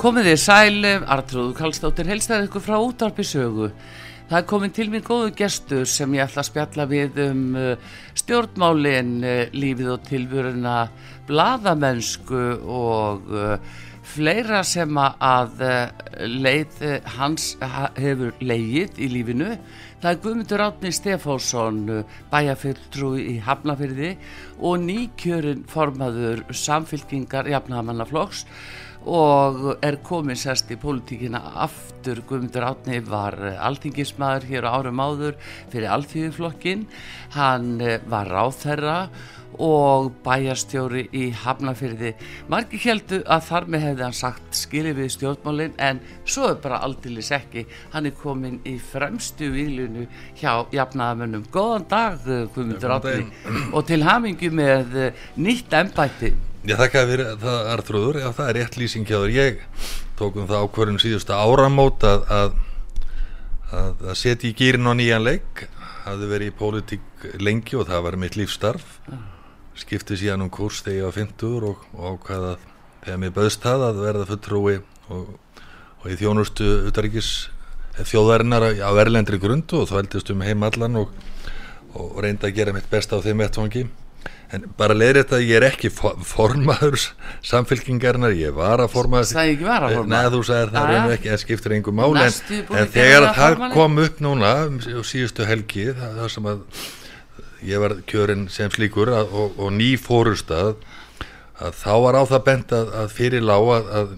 Komið þið sæli, Artrúðu Kallstóttir, helstaði ykkur frá útvarpi sögu. Það er komin til mér góðu gestur sem ég ætla að spjalla við um uh, stjórnmálin, uh, lífið og tilvöruna, bladamennsku og uh, fleira sem að leið hans hefur leigið í lífinu. Það er Guðmundur Átni Stefánsson, bæjarfjöldtrú í Hafnafyrði og nýkjörinn formaður samfylkingar jafnamannaflokks og er komin sérst í pólitíkina aftur. Guðmundur Átni var alþingismæður hér á árum áður fyrir alþjóðuflokkin hann eh, var ráþherra og bæjarstjóri í Hafnafyrði margir heldu að þar með hefði hann sagt skilji við stjórnmálinn en svo er bara aldeilis ekki. Hann er komin í fremstu výlunu hjá jafnaðamönnum góðan dag Guðmundur Átni og til hamingu með eh, nýtt ennbætti Já, þakka fyrir það Arþróður, já það er rétt lýsingjáður ég tókum það ákvörðum síðustu áramót að, að, að, að setja í gýrin á nýjan leik. Hafði verið í pólitík lengi og það var mitt lífstarf skipti síðan um kurs þegar ég var 50 og, og ákvaða þegar mér böðst það að verða fulltrúi og, og í þjónustu utaríkis þjóðarinnar á erlendri grundu og þá heldist um heim allan og, og reynda að gera mitt besta á þeim vettvangi en bara leiðir þetta að ég er ekki formaður samfélkingarnar, ég var að formaður Það er ekki var að formaður Nei, þú sagði það reynir ekki, það skiptir engum mál en, þegar það kom upp núna síðustu helgi, það, það sem að ég var kjörinn sem slíkur að, og, og ný fórustad að þá var á það bent að, að fyrir lág að, að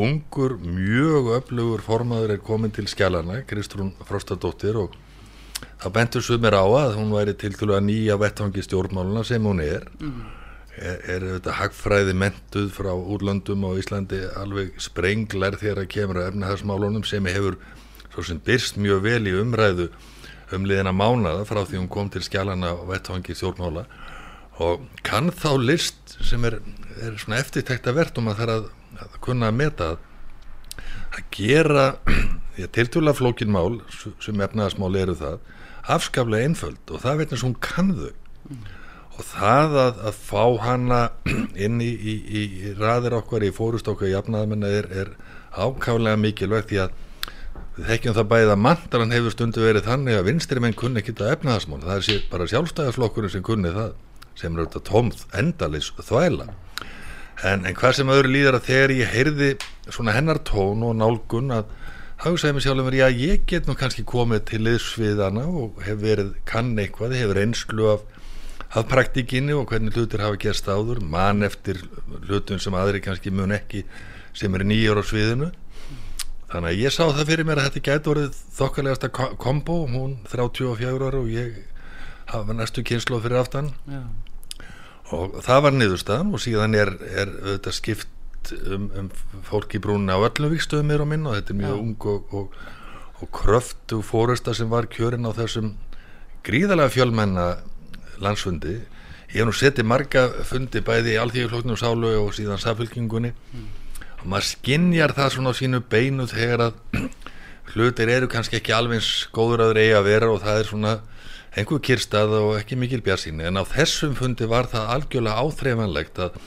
ungur, mjög öflugur formaður er komin til skjálana, Kristrún Frostadóttir og það bentur sumir á að hún væri til til að nýja vettvangi stjórnmáluna sem hún er mm. er, er þetta hagfræði mentuð frá úrlöndum á Íslandi alveg sprenglar þegar að kemur að efnahagsmálunum sem hefur svo sem byrst mjög vel í umræðu um liðina mánada frá því hún kom til skjálana vettvangi stjórnmála og kann þá list sem er, er svona eftirtækta verðt um að það er að, að kunna að meta að gera tiltúrlega flókin mál sem efnahagsmál eru það afskaflega einföld og það veitnast hún kannðu mm. og það að, að fá hana inn í, í, í raðir okkar í fórust okkar í afnaðamenn er, er ákaflega mikilvægt því að við þekkjum það bæðið að mandaran hefur stundu verið þannig að vinstri menn kunni ekki þetta efnaðasmál það er bara sjálfstæðarflokkurinn sem kunni það sem er auðvitað tómð endalis þvæla en, en hvað sem öðru líðar að þegar ég heyrði svona hennar tón og nálgun að hugsaði mig sjálfur, já ég get nú kannski komið til liðsviðana og hef verið kann eitthvað, hef reynslu af, af praktíkinni og hvernig hlutir hafa gerst áður, mann eftir hlutun sem aðri kannski mun ekki sem er nýjur á sviðinu. Þannig að ég sá það fyrir mér að þetta gæti orðið þokkalegasta kombo. Hún 34 ára og ég hafa næstu kynslu fyrir aftan. Já. og það var niðurstaðan og síðan er, er auðvitað skipt um, um fólk í brúnna á öllum vikstöðum mér og minn og þetta er mjög Já. ung og, og, og kröftu fóresta sem var kjörin á þessum gríðalega fjölmenna landsfundi ég hef nú setið marga fundi bæði í Alþjóðfloknum sálu og síðan safylkingunni mm. og maður skinnjar það svona á sínu beinu þegar að hlutir eru kannski ekki alveg góður að reyja að vera og það er svona einhver kyrstað og ekki mikil björnsýni en á þessum fundi var það algjörlega áþreifanlegt að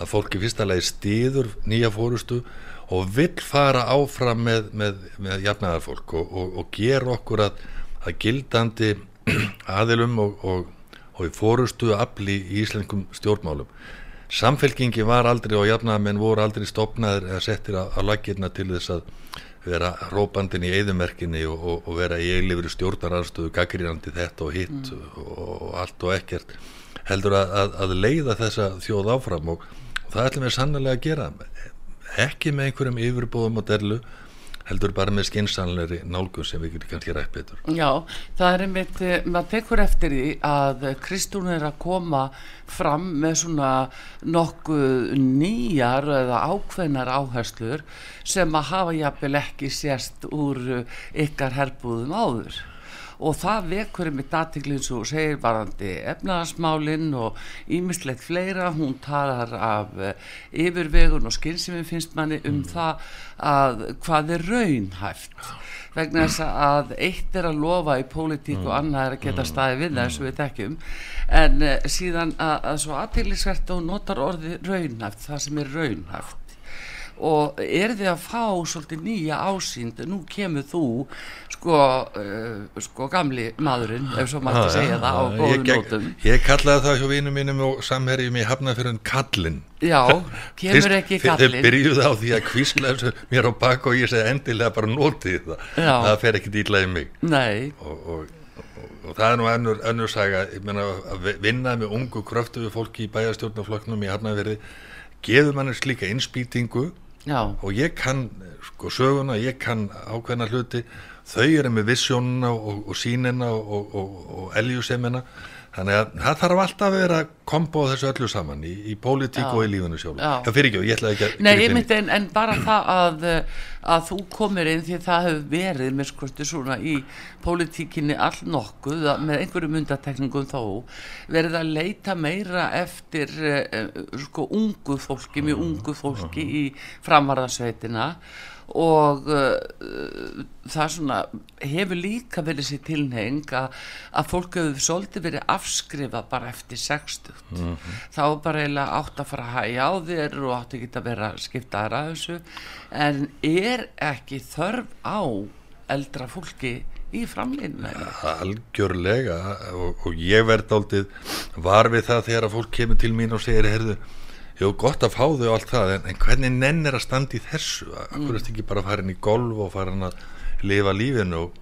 að fólki fyrsta lagi stýður nýja fórustu og vill fara áfram með, með, með jafnaðarfólk og, og, og gera okkur að, að gildandi aðilum og, og í fórustu afli í íslenskum stjórnmálum. Samfélkingi var aldrei og jafnaðarmenn voru aldrei stopnaður eða settir á, á lakirna til þess að vera rópandin í eðumerkinni og vera í eilifri stjórnaranstöðu, gaggrínandi þetta og hitt mm. og allt og ekkert heldur að, að, að leiða þessa þjóð áfram og það ætlum við sannlega að gera. Ekki með einhverjum yfirbóðum og dellu heldur bara með skinsanleiri nálgun sem við getum kannski rætt betur. Já, það er einmitt, eh, maður tekur eftir því að Kristún er að koma fram með svona nokkuð nýjar eða ákveðnar áherslur sem að hafa jafnvel ekki sérst úr ykkar herbúðum áður og það vekur um eitt aðtiklinn svo segir varandi efnaðasmálinn og ímislegt fleira, hún talar af uh, yfirvegun og skynsimi finnst manni um mm. það að hvað er raunhæft vegna þess að eitt er að lofa í pólitík og mm. annað er að geta mm. staði við það eins og við tekjum en uh, síðan að, að svo aðtiklisvert og notar orði raunhæft, það sem er raunhæft og er þið að fá svolítið nýja ásýnd? Nú kemur þú sko, uh, sko gamli maðurinn ef svo maður segja það á góðum nótum. ég kallaði það hjá vinum mínum og samherjum í hafnafjörðun kallin já, kemur ekki kallin þeir byrjuði á því að kvísla mér á bak og ég segi endilega bara nótið það. Já. það fer ekki dýlaði mig. Og, og, og, og það er nú önnur, önnur saga. Meina, að vinna með ungu kröftu fólki í bæjastjórnafloknum í hafnafjörði geður mannir slíka innspýtingu Já. og ég kann sko söguna, ég kann ákveðna hluti þau eru með vissjónuna og, og sínina og, og, og eljusemina þannig að það þarf alltaf að vera kombo þessu öllu saman í, í pólitík og í lífunu sjálf það fyrir ekki og ég ætlaði ekki að Nei, ég myndi en, en bara það að, að þú komir inn því það hefur verið með skoðstu svona í pólitíkinni all nokkuð með einhverju mundatekningum þó verið að leita meira eftir uh, sko ungu fólki, mjög ungu fólki í framvarðarsveitina og uh, það svona hefur líka verið sér tilneng að fólk hefur svolítið verið afskrifa bara eftir 60 mm -hmm. þá bara eiginlega átt að fara að hægja á þér og átt að vera skiptaðar að þessu. En er ekki þörf á eldra fólki í framlýnum algjörlega. Og, og ég verði aldrei var við það þegar að fólk kemur til mín og segir herðu Jú, gott að fá þau og allt það, en, en hvernig nenn er að standa í þessu? Akkur er þetta ekki bara að fara inn í golf og fara inn að lifa lífinu og,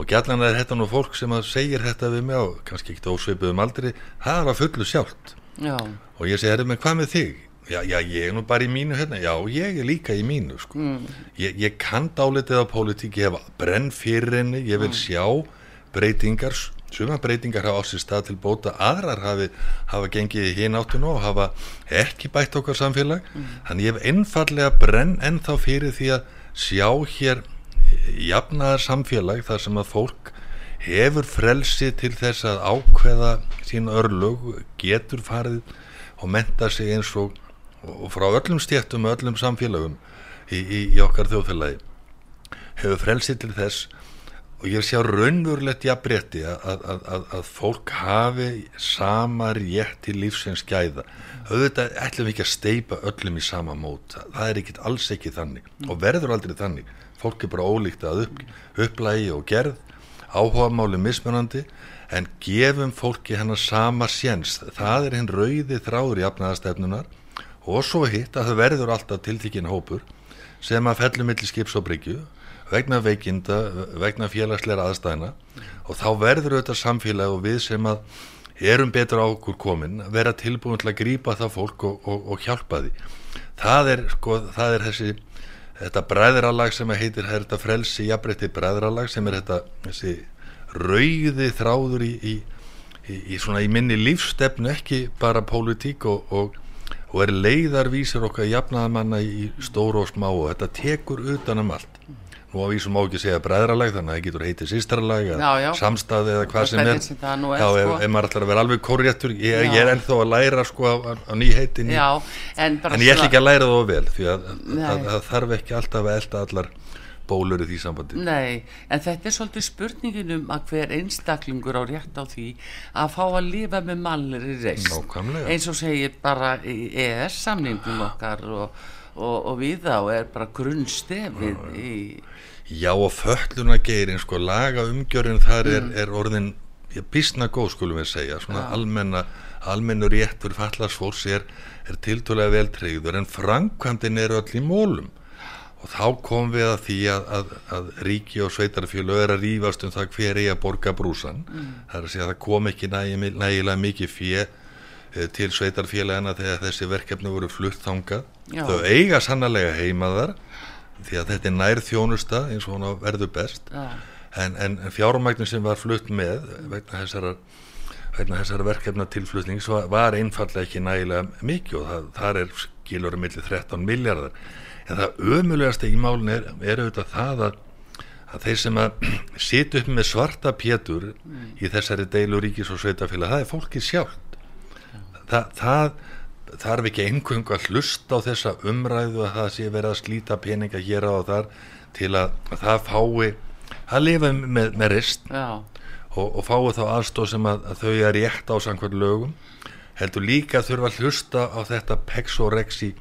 og gætlan er þetta nú fólk sem að segir þetta við mig á, kannski ekkert ósveipuðum aldrei, það er að fullu sjálft. Já. Og ég segi, herru, menn hvað með þig? Já, já, ég er nú bara í mínu hérna, já, ég er líka í mínu, sko. Mm. Ég, ég kann dálitið á pólitík, ég hef brenn fyrir henni, ég vil mm. sjá breytingar, suma breytingar hafa á sér stað til bóta, aðrar hafi, hafa gengið í hinn áttun og hafa ekki bætt okkar samfélag mm. þannig ég hef einfallega brenn ennþá fyrir því að sjá hér jafnaðar samfélag þar sem að fólk hefur frelsi til þess að ákveða sín örlug, getur farið og menta sig eins og, og frá öllum stjættum og öllum samfélagum í, í, í okkar þjóðfélagi hefur frelsi til þess og ég sé á raunverulegt jafnbretti að, að, að, að fólk hafi sama rétt til lífsins gæða. Auðvitað ætlum við ekki að steipa öllum í sama mót. Það er ekkit alls ekki þannig. Og verður aldrei þannig. Fólk er bara ólíkt að upp, upplægi og gerð. Áhuga máli mismunandi en gefum fólki hennar sama séns. Það er hinn rauði þráður í afnæðastefnunar og svo hitt að það verður alltaf tiltíkin hópur sem að fellum millir skips og bryggju vegna veikinda, vegna félagsleira aðstæðina og þá verður auðvitað samfélag og við sem að erum betur á okkur komin að vera tilbúin til að grýpa það fólk og, og, og hjálpa því. Það er, sko, það er þessi þetta bræðralag sem heitir þetta frelsi jafnbreytti bræðralag sem er þetta þessi rauði þráður í, í, í, í svona í minni lífstefnu ekki bara pólitík og, og er leiðarvísir okkar jafnaðamanna í stóru og smá og þetta tekur utanum allt nú á vísum má ekki segja bræðralag þannig að það getur heitið sýstralag samstæði eða hvað sem er. þá sko. ef, maður ætlar að vera alveg korréttur ég, ég er ennþá að læra sko á, á nýheitin en, en ég ætl ekki að læra það vel því að það þarf ekki alltaf að elda allar bólur í því sambandi. Nei, en þetta er svolítið spurningin um að hver einstaklingur á rétt á því að fá að lifa með mallir í reist eins og segir bara í ES samningum okkar og, og, og við þá er bara grunnstefið í Já og fölluna geirin sko laga umgjörðin þar er, mm. er orðin bísna góð skulum við segja svona ja. almenna, almennur réttur fallarsfólks er, er tiltúlega veltreyður en framkvæmdinn er öll í mólum og þá kom við að því að, að, að ríki og sveitarfjölu er að rýfast um það hver er að borga brúsan mm. það er að segja að það kom ekki nægilega mikið eh, til sveitarfélagana þegar þessi verkefni voru flutt þangað. Þau eiga sannlega heimaðar því að þetta er nær þjónusta eins og hún verður best. En, en fjármægnin sem var flutt með vegna þessara, vegna þessara verkefna tilflutnings var, var einfallega ekki nægilega mikið og það, það er skilur um millir 13 miljardar en það ömulegast í málun er, er auðvitað það að, að þeir sem að sita upp með svarta pétur mm. í þessari deilu ríkis og sveitafélag það er fólkið sjálft Þa, það þarf ekki einhverjum að hlusta á þessa umræðu að það sé verið að slíta peninga hér á þar til að, að það fái að lifa með, með rist og, og fái þá aðstóð sem að, að þau er rétt á samkvæmt lögum. Heldur líka að þurfa að hlusta á þetta pex og rex í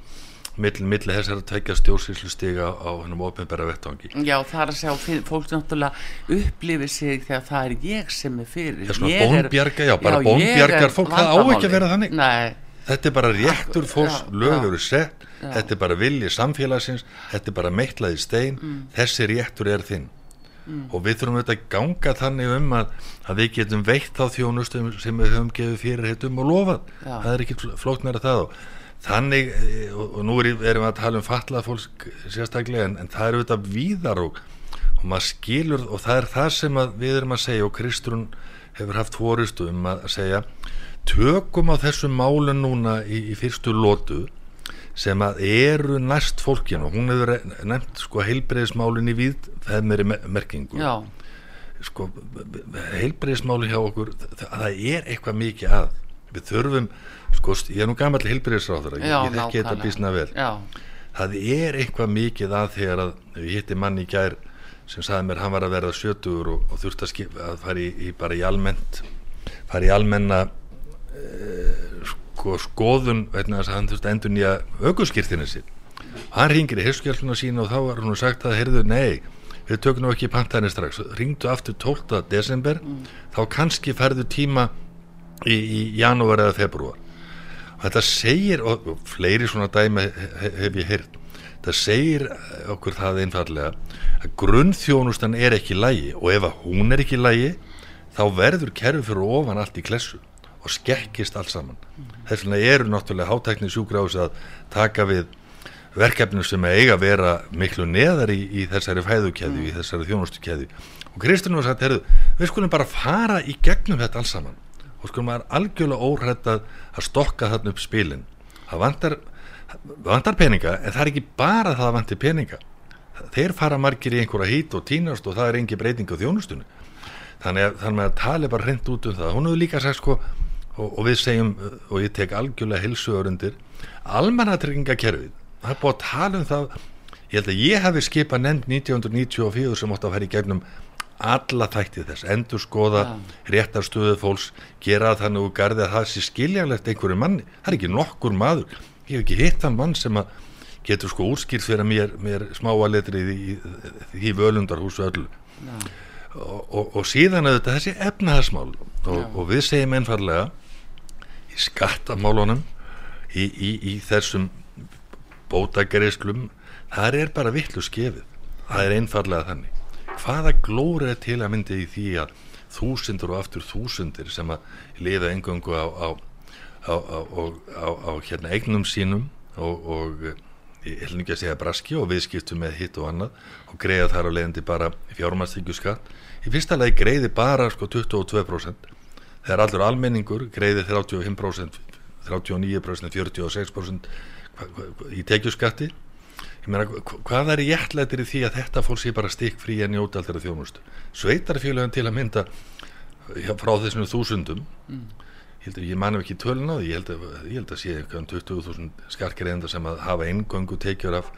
millir milli þessar að tvekja stjórnsýslu stiga á hennum ofinbæra vettvangi Já það er að sjá, fólk náttúrulega upplifir sig þegar það er ég sem er fyrir Já svona bónbjarga, já bara bónbjargar fólk, það á ekki að vera þannig Nei þetta er bara réttur fólks lög eru sett, já. þetta er bara vilji samfélagsins, þetta er bara meitlaði stein mm. þessi réttur er þinn mm. og við þurfum auðvitað að ganga þannig um að, að við getum veitt á þjónustum sem við höfum gefið fyrir heitum og lofað, já. það er ekki flóknara það og þannig eh, og, og nú erum við að tala um fatlað fólk sérstaklega en, en það eru auðvitað víðar og, og maður skilur og það er það sem við erum að segja og Kristrún hefur haft fóristu um að segja tökum á þessum málu núna í, í fyrstu lótu sem að eru næst fólkinu. Hún hefur nefnt sko heilbreyðismálin í við það með merkingu. Já. sko heilbreyðismáli hjá okkur það er eitthvað mikið að. Við þurfum, sko ég er nú gammal heilbreyðisráður, ég, ég þekki þetta bísna vel Já. það er eitthvað mikið að þegar að við hitti manni í gær sem sagði mér hann var að verða sjötur og, og þurfti að, skip, að fara í, í bara í almennt fara í almenna Eh, sko, skoðun að hann þurfti að endur nýja aukurskýrtinu sín hann ringir í hirskjálfuna sín og þá var hann sagt að heyrðu nei, við tökum ekki pantæni strax, ringdu aftur 12. desember, mm. þá kannski ferðu tíma í, í janúar eða februar þetta segir, og, fleiri svona dæmi hef ég heyrt þetta segir okkur það einfallega að grunnþjónustan er ekki lægi og ef að hún er ekki lægi þá verður kerfi fyrir ofan allt í klessu og skekkist alls saman mm. þess vegna eru náttúrulega hátækni sjúgráðs að taka við verkefnum sem eiga að vera miklu neðar í, í þessari fæðukæði mm. í þessari þjónustukæði og Kristján var sagt, herru, við skulum bara fara í gegnum þetta alls saman og skulum bara algjörlega óhrætt að, að stokka þarna upp spilin. Það vantar, vantar peninga en það er ekki bara það að vantir peninga. Þeir fara margir í einhverja hít og tínast og það er engi breyting á þjónustunni. Þannig að, þannig að tali bara hreint út um það. Hún hefur líka sagt sko og, og við segjum, og ég tek algjörlega hilsuörundir, almannatryggingakerfið, það er búin að tala um það. Ég held að ég hefði skipað nefnd 1994 sem átt að fara í gegnum alla þætti þess, endur skoða ja. réttarstöðu fólks, gera þannig úr gardi að það sé skiljanlegt einhverju manni það er ekki nokkur maður ég hef ekki hitt þann mann sem að getur sko úrskýrt fyrir mér, mér smáaletrið í, í, í völundarhúsu öllu ja. og, og, og síðan auðvitað þessi efnahagsmál og, ja. og við segjum einfallega í skattamálunum í, í, í þessum bótageriðslum það er bara vittlu skefið það er einfallega þannig hvaða glóri er til að myndi í því að þúsundur og aftur þúsundir sem að lifa engungu á, á, á, á hérna eignum sínum og, og ég held ekki að segja braski og viðskiptu með hitt og annað og greiða þar á leiðandi bara fjármannstykju skatt í fyrsta lagi greiði bara sko 22% þegar allur almenningur greiði 35% 39% 46% í tekjuskatti meina hvað er jættlættir í því að þetta fólk sé bara stikk frí en njóta alltaf þjónustu? Sveitarfélagin til að mynda frá þessum þúsundum mm. ég held að ég manum ekki tölun á því ég held að, ég held að sé um 20.000 skarkirenda sem að hafa eingöngu tekjur af,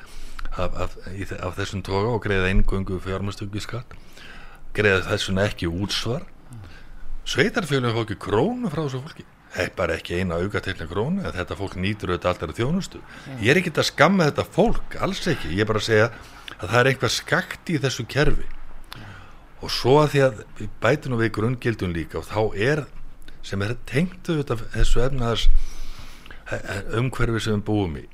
af, af, af þessum toga og greiða eingöngu fjármastöngju skatt greiða þessuna ekki útsvar. Sveitarfélagin fór ekki krónu frá þessu fólki er bara ekki eina augatekna krónu að þetta fólk nýtur auðvitað alltaf þjónustu. Ég er ekki að skamma þetta fólk, alls ekki. Ég er bara að segja að það er eitthvað skakt í þessu kerfi. Og svo að því að við bætum við grunngildun líka og þá er sem er tengt auðvitað þessu efnaðars eh, eh, umhverfi sem við búum í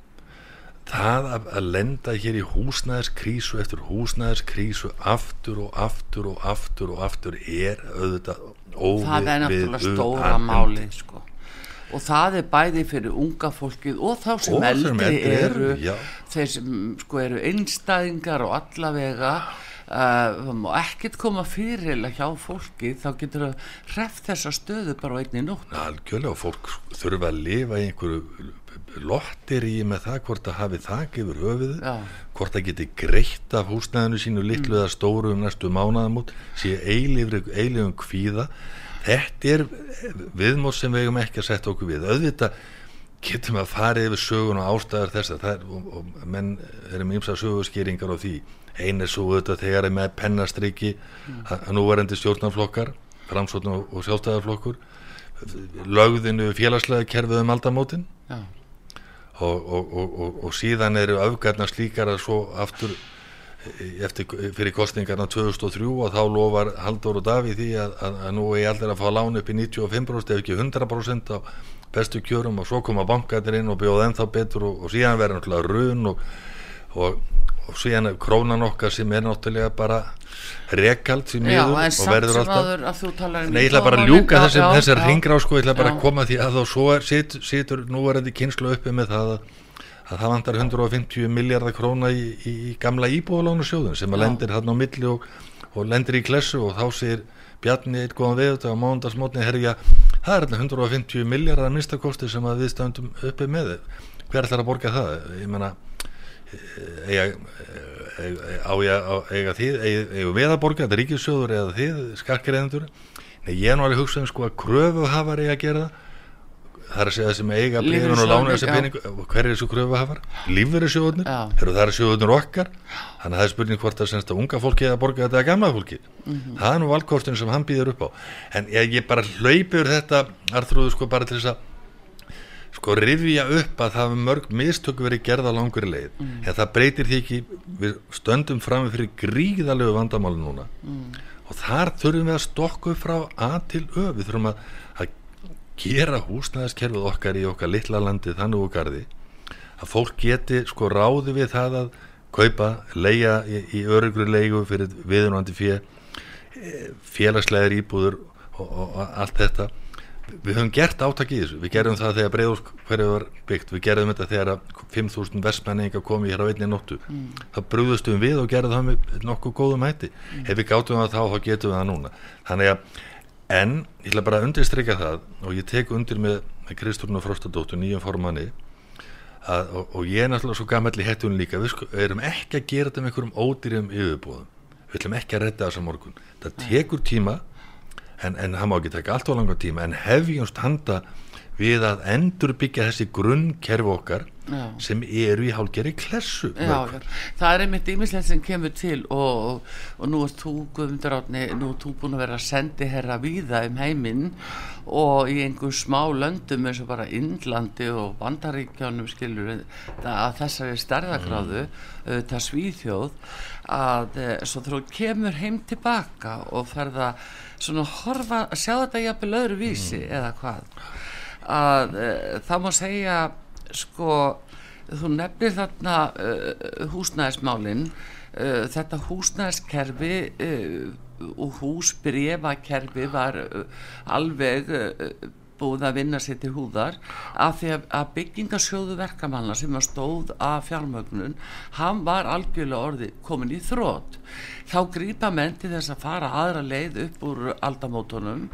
það að, að lenda hér í húsnæðiskrísu eftir húsnæðiskrísu aftur og aftur og aftur og aftur er auðvitað óvið það er náttúrulega stóra máli sko. Og það er bæði fyrir unga fólkið og þá sem eldri, eru, eru þeir sem sko eru einstæðingar og allavega uh, og ekkert koma fyrir hjá fólki. Þá getur það hreft þessa stöðu bara á einni nótt. Algjörlega og fólk þurfa að lifa í einhverju lottir í með það hvort að hafi þak yfir höfuðu Já. hvort að geti greitt af húsnæðinu sínu litlu eða mm. stóru um næstu mánaðamút sé eilifum kvíða þetta er viðmótt sem við hefum ekki að setja okkur við. Auðvitað getum að fara yfir sögun og ástæðar þess að það er og, og menn erum ímsa sögurskýringar á því. Einn er svo auðvitað þegar er með pennastriki mm. að nú er endi stjórnarflokkar framsókn og, og sjálfstæðarflokkur lögðinu félagslega kerfið um aldamótin. Og, og síðan eru afgarnar slíkar að svo aftur eftir, fyrir kostningarna 2003 og þá lofar Haldur og Daví því að, að, að nú er allir að fá lán upp í 95% ef ekki 100% á bestu kjörum og svo koma bankatir inn og bjóða ennþá betur og, og síðan verður náttúrulega run og, og, og síðan krónan okkar sem er náttúrulega bara rekald því miður og verður alltaf um Nei, ég ætla bara að ljúka þessar ringra á sko, ég ætla bara að koma því að þá situr núverandi kynslu uppi með það að að það vantar 150 miljardar króna í, í, í gamla íbúðalánu sjóðun sem að lendir hann á milli og, og lendir í klessu og þá sér Bjarni eitt góðan við þetta á mándagsmótni herja, það er 150 miljardar minnstakosti sem að við stöndum uppi með. Hver ætlar að borga það? Ég menna eiga, á ég að eiga þið eiga við að borga, þetta er ríkissjóður eða þið, skarkirreðendur Nei, ég er nú alveg hugsað um sko að kröfu hafa eiga að gera það það er að segja sem eiga blíðun og lána þessi pening hver er þessu kröfuhafar? Lífverðisjóðunir eru það er sjóðunir okkar? Þannig að það er spurning hvort að senst að unga fólki eða borga þetta að gamla fólki mm -hmm. það er nú valkostin sem hann býður upp á. En ég, ég bara hlaupur þetta arþrúðu sko bara til þess að sko rifja upp að það er mörg mistöku verið gerða langur í leið. Mm. en það breytir því ekki við stöndum fram fyrir gríðalegu vandamáli núna. Mm. og þar þurfum við að stokku frá A til Ö. Við þurfum að gera húsnæðiskerfið okkar í okkar litla landi þannig úr gardi að fólk geti sko ráði við það að kaupa, leia í, í örugru leigu fyrir viðunandi fjö e, félagslegar íbúður og, og, og allt þetta. Við höfum gert átak í þessu, við gerum það þegar breyðus hverju var byggt, við gerum þetta þegar 5.000 versmenninga komi hér á einni nóttu, mm. það brúðustum við og gerum það með nokkuð góðum hætti. Mm. ef við gáttum það þá, þá getum við það núna. Þannig að en ég ætla bara að undirstryka það og ég tek undir með Kristúrna Frostadóttur, nýjum formanni að, og, og ég er náttúrulega svo gammal í hettunum líka, við sko, erum ekki að gera þetta með einhverjum ódýrjum yfirbúðum við ætlum ekki að redda þessa morgun. Það tekur tíma en, en það má ekki taka allt á langa tíma en hefjumst handa við að endur byggja þessi grunnkerfi okkar já. sem eru í hálgeri klessu já, já. það er einmitt ímislegt sem kemur til og, og, og nú er þú Guðmundur Átni, nú er þú búin að vera að sendi herra viða um heiminn og í einhver smá löndum eins og bara Indlandi og Bandaríkjánum skilur að þessari stærðagráðu mm. það svíðhjóð að e, svo þú kemur heim tilbaka og ferða svona horfa, sjá þetta jafnvel öðru vísi mm. eða hvað að uh, það má segja sko þú nefnir þarna uh, húsnæðismálin uh, þetta húsnæðiskerfi og húsbrefakerfi var alveg búið að vinna sér til húðar af því að byggingasjóðu verkamanna sem var stóð af fjármögnun hann var algjörlega orði komin í þrótt þá grýpa menn til þess að fara aðra leið upp úr aldamótonum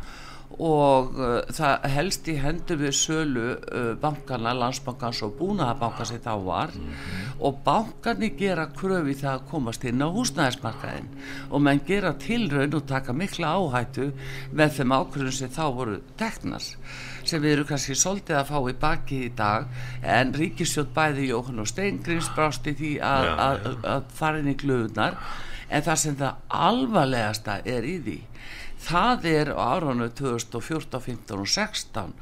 og uh, það helst í hendur við sölu uh, bankana, landsbankans og búnaðabanka sem þá var. Mm -hmm. og bankarnir gera kröfi það að komast inn á húsnæðismarkaðin og menn gera tilraun og taka mikla áhættu með þeim ákvörðum sem þá voru teknars sem við eru kannski svolítið að fá í baki í dag. En Ríkisjótt bæði Jóhann og Steingrims brásti því að, að, að fara inn í glöðunar en það sem það alvarlegasta er í því það er á áranu 2014, 15 og 16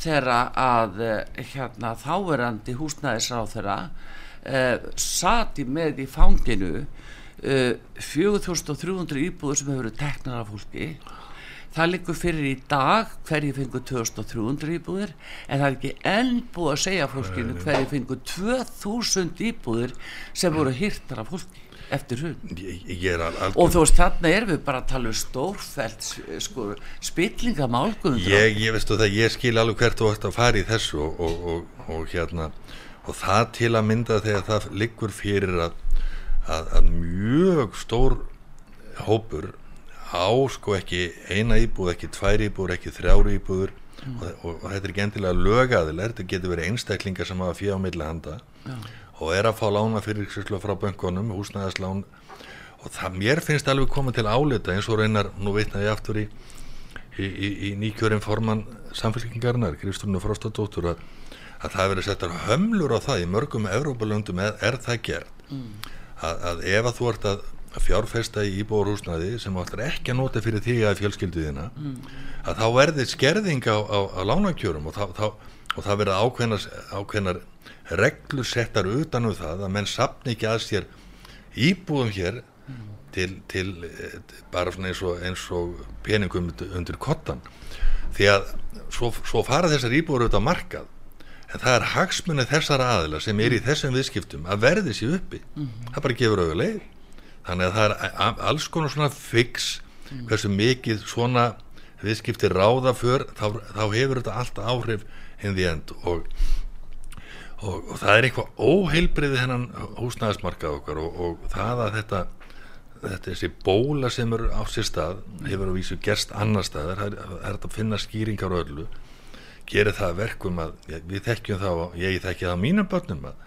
þegar að eh, hérna, þáverandi húsnæðisráð þeirra eh, sati með í fanginu eh, 4300 íbúður sem hefur verið teknar af fólki. Það likur fyrir í dag hverju fengur 2300 íbúðir en það er ekki enn búið að segja fólkinu hverju fengur 2000 íbúðir sem voru hirtar af fólki eftir hún og þú veist þarna er við bara að tala um stórfælt sko, spillingamálgum ég, ég ég skil alveg hvert þú ætti að fara í þessu og, og, og, og hérna og það til að mynda þegar það liggur fyrir að, að, að mjög stór hópur á sko ekki eina íbúð, ekki tvær íbúður, ekki þrjári íbúður mm. og þetta er ekki endilega lögaðileg, þetta getur verið einstaklingar sem hafa fjá á milli handa. Já og er að fá lána fyrir frá bankonum, húsnæðaslán og það mér finnst alveg komið til álita eins og reynar, nú veitnaði ég aftur í, í, í, í nýkjörinn formann samfélkingarnar, Kristúrnu Frostadóttur að, að það verið settar hömlur á það í mörgum Evrópalöndum er, er það gert mm. að, að ef að þú ert að fjárfesta í íbúrhúsnaði sem áttur ekki að nota fyrir því að fjölskylduðina mm. að þá verður skerðing á, á, á lánakjörum og, þá, þá, og það verður ákveðnar, ákveðnar reglur settar utan um það að menn sapni ekki að sér íbúðum hér mm. til, til bara eins og, eins og peningum undir kottan því að svo, svo fara þessar íbúður auðvitað markað en það er hagsmunni þessara aðila sem er í þessum viðskiptum að verði sér uppi mm. það bara gefur auðvitað þannig að það er alls konar svona fix mm. hversu mikið svona viðskipti ráða fyrr þá, þá hefur þetta allt áhrif in the end. Og og, og það er eitthvað óheilbriði hennan húsnæðismarkað okkar og, og það að þetta þetta þessi bóla sem eru á sér stað hefur að vísu gerst annar stað það er, er að finna skýringar og öllu. Gerir það verkum að við þekkjum þá, ég þekki það á mínum börnum að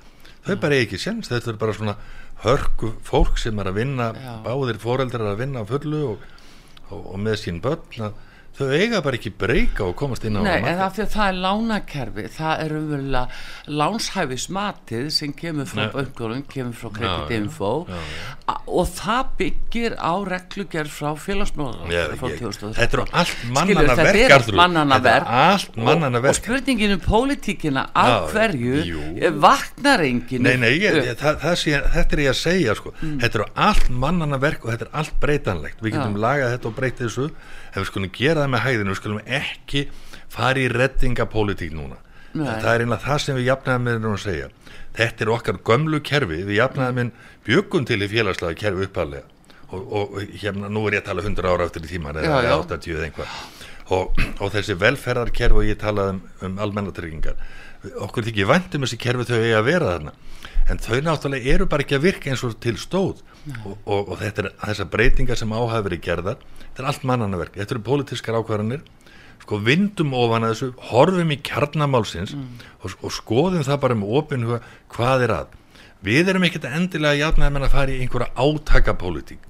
þau bara ekki senst þetta er bara svona hörku fólk sem er að vinna, Já. báðir foreldrar að vinna á fullu og, og með sín börn að þau eiga bara ekki breyka og komast inn á Nei, en það, það er lánakerfi það er umverulega lánshæfismatið sem kemur frá böngurum kemur frá kreditinfo og það byggir á reglugjörð frá félagsmóðan þetta er allt mannana verk þetta er allt mannana verk og spurningin um pólitíkina af hverju vaknar engin Nei, nei, ég, ég, það, það sé, þetta er ég að segja sko. mm. þetta er allt mannana verk og þetta er allt breytanlegt. Við getum lagað þetta og breytið þessu ef við skulum gera það með hæðinu, við skulum ekki fara í reddingapólitík núna. Það er einlega það sem við jafnaðum með að segja, þetta er okkar gömlu kerfi, við jafnaðum með bjökun til í félagslega kerfi uppalega og, og hérna, nú er ég að tala 100 ára eftir í tíman, eða 80 eða einhvað og, og þessi velferðarkerfi og ég talaði um, um almennatryggingar okkur þykir vandum þessi kerfi þau eigi að vera þarna. En þau náttúrulega eru bara ekki að virka eins og til stóð. Og, og, þetta er þessar breytingar sem áhafa verið gerðar þetta er allt mannanaverk, þetta eru pólitískar ákvarðanir. Sko vindum ofan að þessu horfum í kjarnamálsins mm. og, og skoðum það bara með opinu hvað er að. Við erum ekkert endilega jafnæg með að fara í einhverja átakapólitík.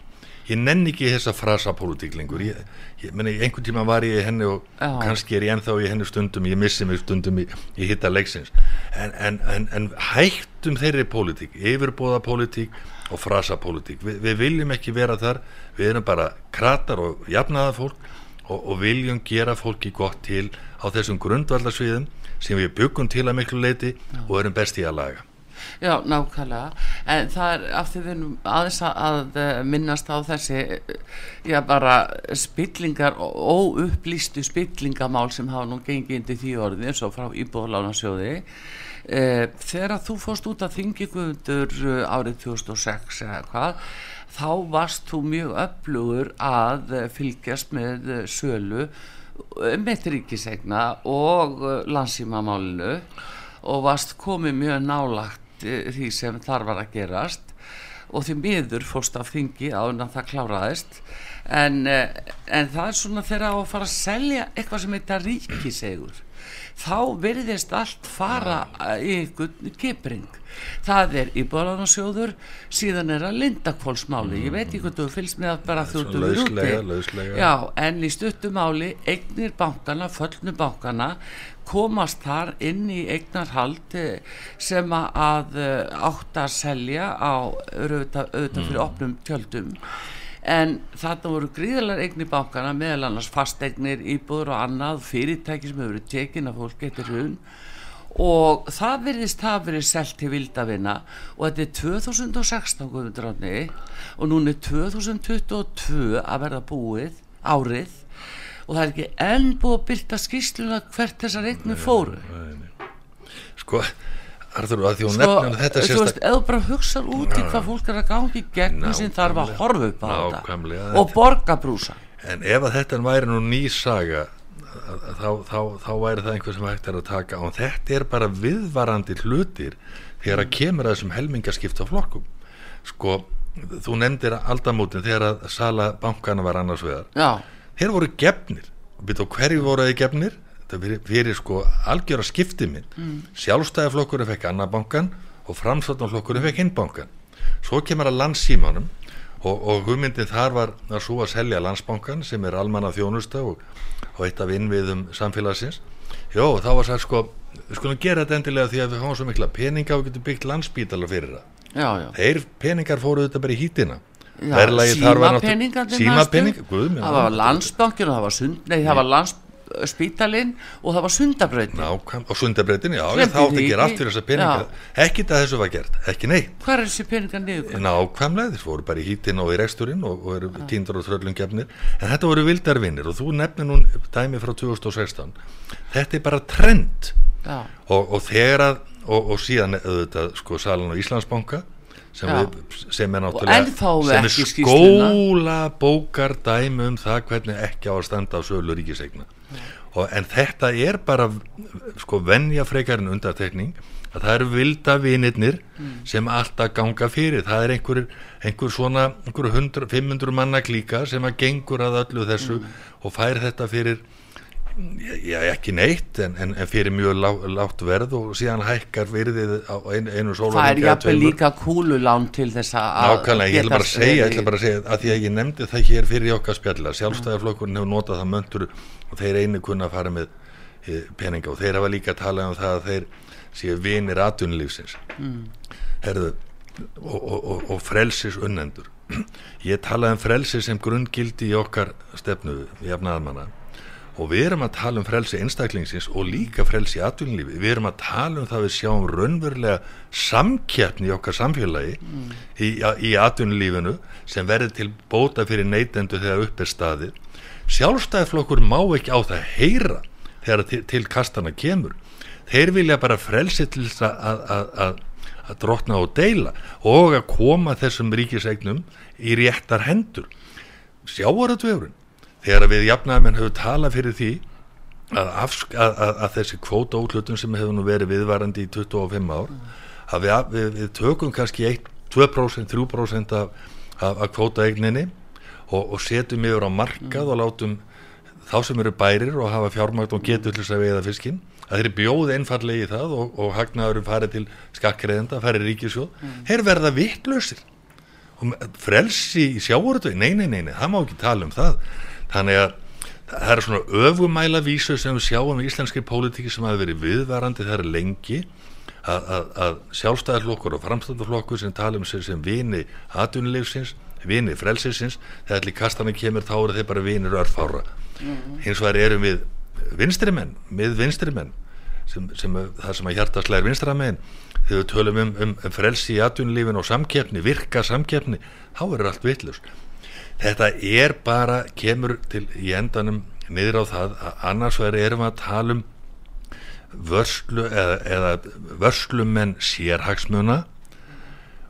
Ég nenn ekki þessa frasapólitík lengur. Ég, ég meni, einhvern tíma var ég í henni og Já. kannski er ég ennþá í henni stundum. Ég missi mig stundum í, í hitta leiksins. En, en, en, en hættum þeirri pólitík, yfirbóða pólitík og frasapólitík, Vi, við viljum ekki vera þar, við erum bara kratar og jafnaða fólk og, og viljum gera fólki gott til á þessum grundvallarsviðum sem við byggum til að miklu leiti Já. og erum besti að laga. Já, nákvæmlega, en það er af því við erum aðeins að eh, minnast á þessi, já bara spillingar óupplýstu spillingamál sem hafa nú gengið indi því orði eins og frá Íbúðalánarsjóði e, þegar þú fórst út að þingikumundur eh, árið 2006 eða hvað, þá varst þú mjög öflugur að fylgjast með sölu með ríkisegna og landsýmamálinu og varst komið mjög nálagt Eh, því sem þar var að gerast. Og því miður fórst af þingi áður en það kláraðist. En, eh, en það er svona þegar að fara að selja eitthvað sem heitar ríkisegur þá verðist allt fara í einhvern kipring. Það er í bólanarsjóður síðan er að lindakvólsmáli ég veit ekki hvað þú fylgst með að bara þjóttu við úti. Já, en í stuttumáli eignir bankana, föllnu bankana komast þar inn í eignarhald eh, sem að eh, átt að selja á auðvitað, auðvitað fyrir mm. opnum tjöldum en þarna voru gríðalar eignir bankana meðal annars fasteignir, íbúður og annað fyrirtæki sem hefur verið tekin af fólk eftir hún og það verðist það verið selt til vildavinna og þetta er 2016 og núna er 2022 að verða búið árið. Og það er ekki enn búið að byrta skýrsluna hvert þessar eignir fóru. sko Arður, að því hún sko, nefnir þetta sérst Þú veist, eða bara hugsa út í hvað fólk er að gangi gegnum sem þarf að horfa upp á þetta. Og borga brúsa. En ef að þetta væri nú nýsaga þá, þá, þá væri það einhver sem hægt er að taka og þetta er bara viðvarandi hlutir þegar að kemur að þessum helmingaskipta flokkum. Sko, þú nefndir aldamótin þegar að sala bankana var annars vegar. Já. þeir voru gefnir. Og hverju voru þeir gefnir þetta fyrir, fyrir sko algjör að skipti minn. Mm. sjálfstæðiflokkurinn fekk annabankan og framstofnflokkurinn fekk hinbankan svo kemur að landsímanum og, og hugmyndin þar var að svo að selja landsbankan sem er almanna þjónusta og, og eitt af innviðum samfélagsins. Jó þá var það sko við skulum gera þetta endilega því að við fáum svo mikla peninga og getum byggt landsbítala fyrir það. Já, já. þeir peningar fóru þetta bara í hítina síma peningar það var landsbankin og það var sund nei það var landsbankin spítalinn og það var sundabröðin og sundabröðin, já, þá átti að gera allt fyrir þessa peninga, ekki það þessu var gert ekki neitt. Hvað er þessi peninga niður? Nákvæmlega, þeir fóru bara í hítinn og í reksturinn og, og eru tíndur og þröllungefnir en þetta voru vildarvinnir og þú nefnir nú dæmi frá 2016 þetta er bara trend. Og, og þegar að og, og síðan auðvitað sko Salan og Íslandsbanka sem, við, sem er náttúrulega sem er skóla bókar dæmi um það hvernig ekki á að standa á sölu ríkisegna og, en þetta er bara sko vennja frekarinn undartekning að það eru vilda vinirnir mm. sem alltaf ganga fyrir það er einhver, einhver svona einhver 100, 500 manna klíka sem að gengur að öllu þessu mm. og fær þetta fyrir já ekki neitt en, en, en fyrir mjög lá, látt verð og síðan hækkar virðið á einu, einu sólar það er jáfnveg líka kúlulán til þess að nákvæmlega, ég ætla bara að segja, ég ætla bara að segja að því að ég nefndi það hér fyrir okkar spjalla sjálfstæðarflokkurinn hefur notað það möndur og þeir einu kunna að fara með e, peninga og þeir hafa líka talað um það að þeir séu vinir atunlífsins mm. herðu og, og, og, og frelsis unnendur ég talaði um frelsis sem grunngildi í okkar stefnu, jafnaðamanna og við erum að tala um frelsi einstaklingsins og líka frelsi atvinnlífi, við erum að tala um það við sjáum raunverulega samkjæfni í okkar samfélagi mm. í, í atvinnlífinu sem verður til bóta fyrir neytendu þegar upp er staði sjálfstæðiflokkur má ekki á það heyra þegar til, til kastana kemur. Þeir vilja bara frelsi til þess að, að, að, að drotna og deila og að koma þessum ríkisegnum í réttar hendur. Sjáaratvefurinn þegar við jafnæðamenn höfum talað fyrir því að, að, að, að þessi kvóta útlutun sem hefur nú verið viðvarandi í 25 ár að við, við, við tökum kannski 1, 2%, 3% af, af kvóta eigninni og, og setjum yfir á markað og látum þá sem eru bærir og hafa fjármagt og getur til þess að veiða fiskin að þeir bjóði einfallegi í það og, og hagnaðurum farið til skakkreðenda, farið ríkisjóð mm. þeir verða vittlausir og frelsi í sjáurötu nei, nei, nei, nei, það má ekki tala um það þannig að það er svona öfumæla vísu sem við sjáum í íslenski pólitíki sem hafi verið viðvarandi þar lengi að, að, að sjálfstæðarflokkur og framstæðarflokkur sem tala um sig sem vini aðunleifsins, vini frelsisins þegar allir kastana kemur þá eru þeir bara vinir örfára mm. Hins vegar erum við vinstrimenn, með vinstrimenn sem, sem það sem að hjartaslega er vinstramenn þegar við tölum um, um, um frelsi í aðunleifin og samkeppni, virka samkeppni þá er allt vittlust þetta er bara, kemur til í endanum niður á það að annars verður erum að tala um vörslu eða, eða vörslumenn sérhagsmuna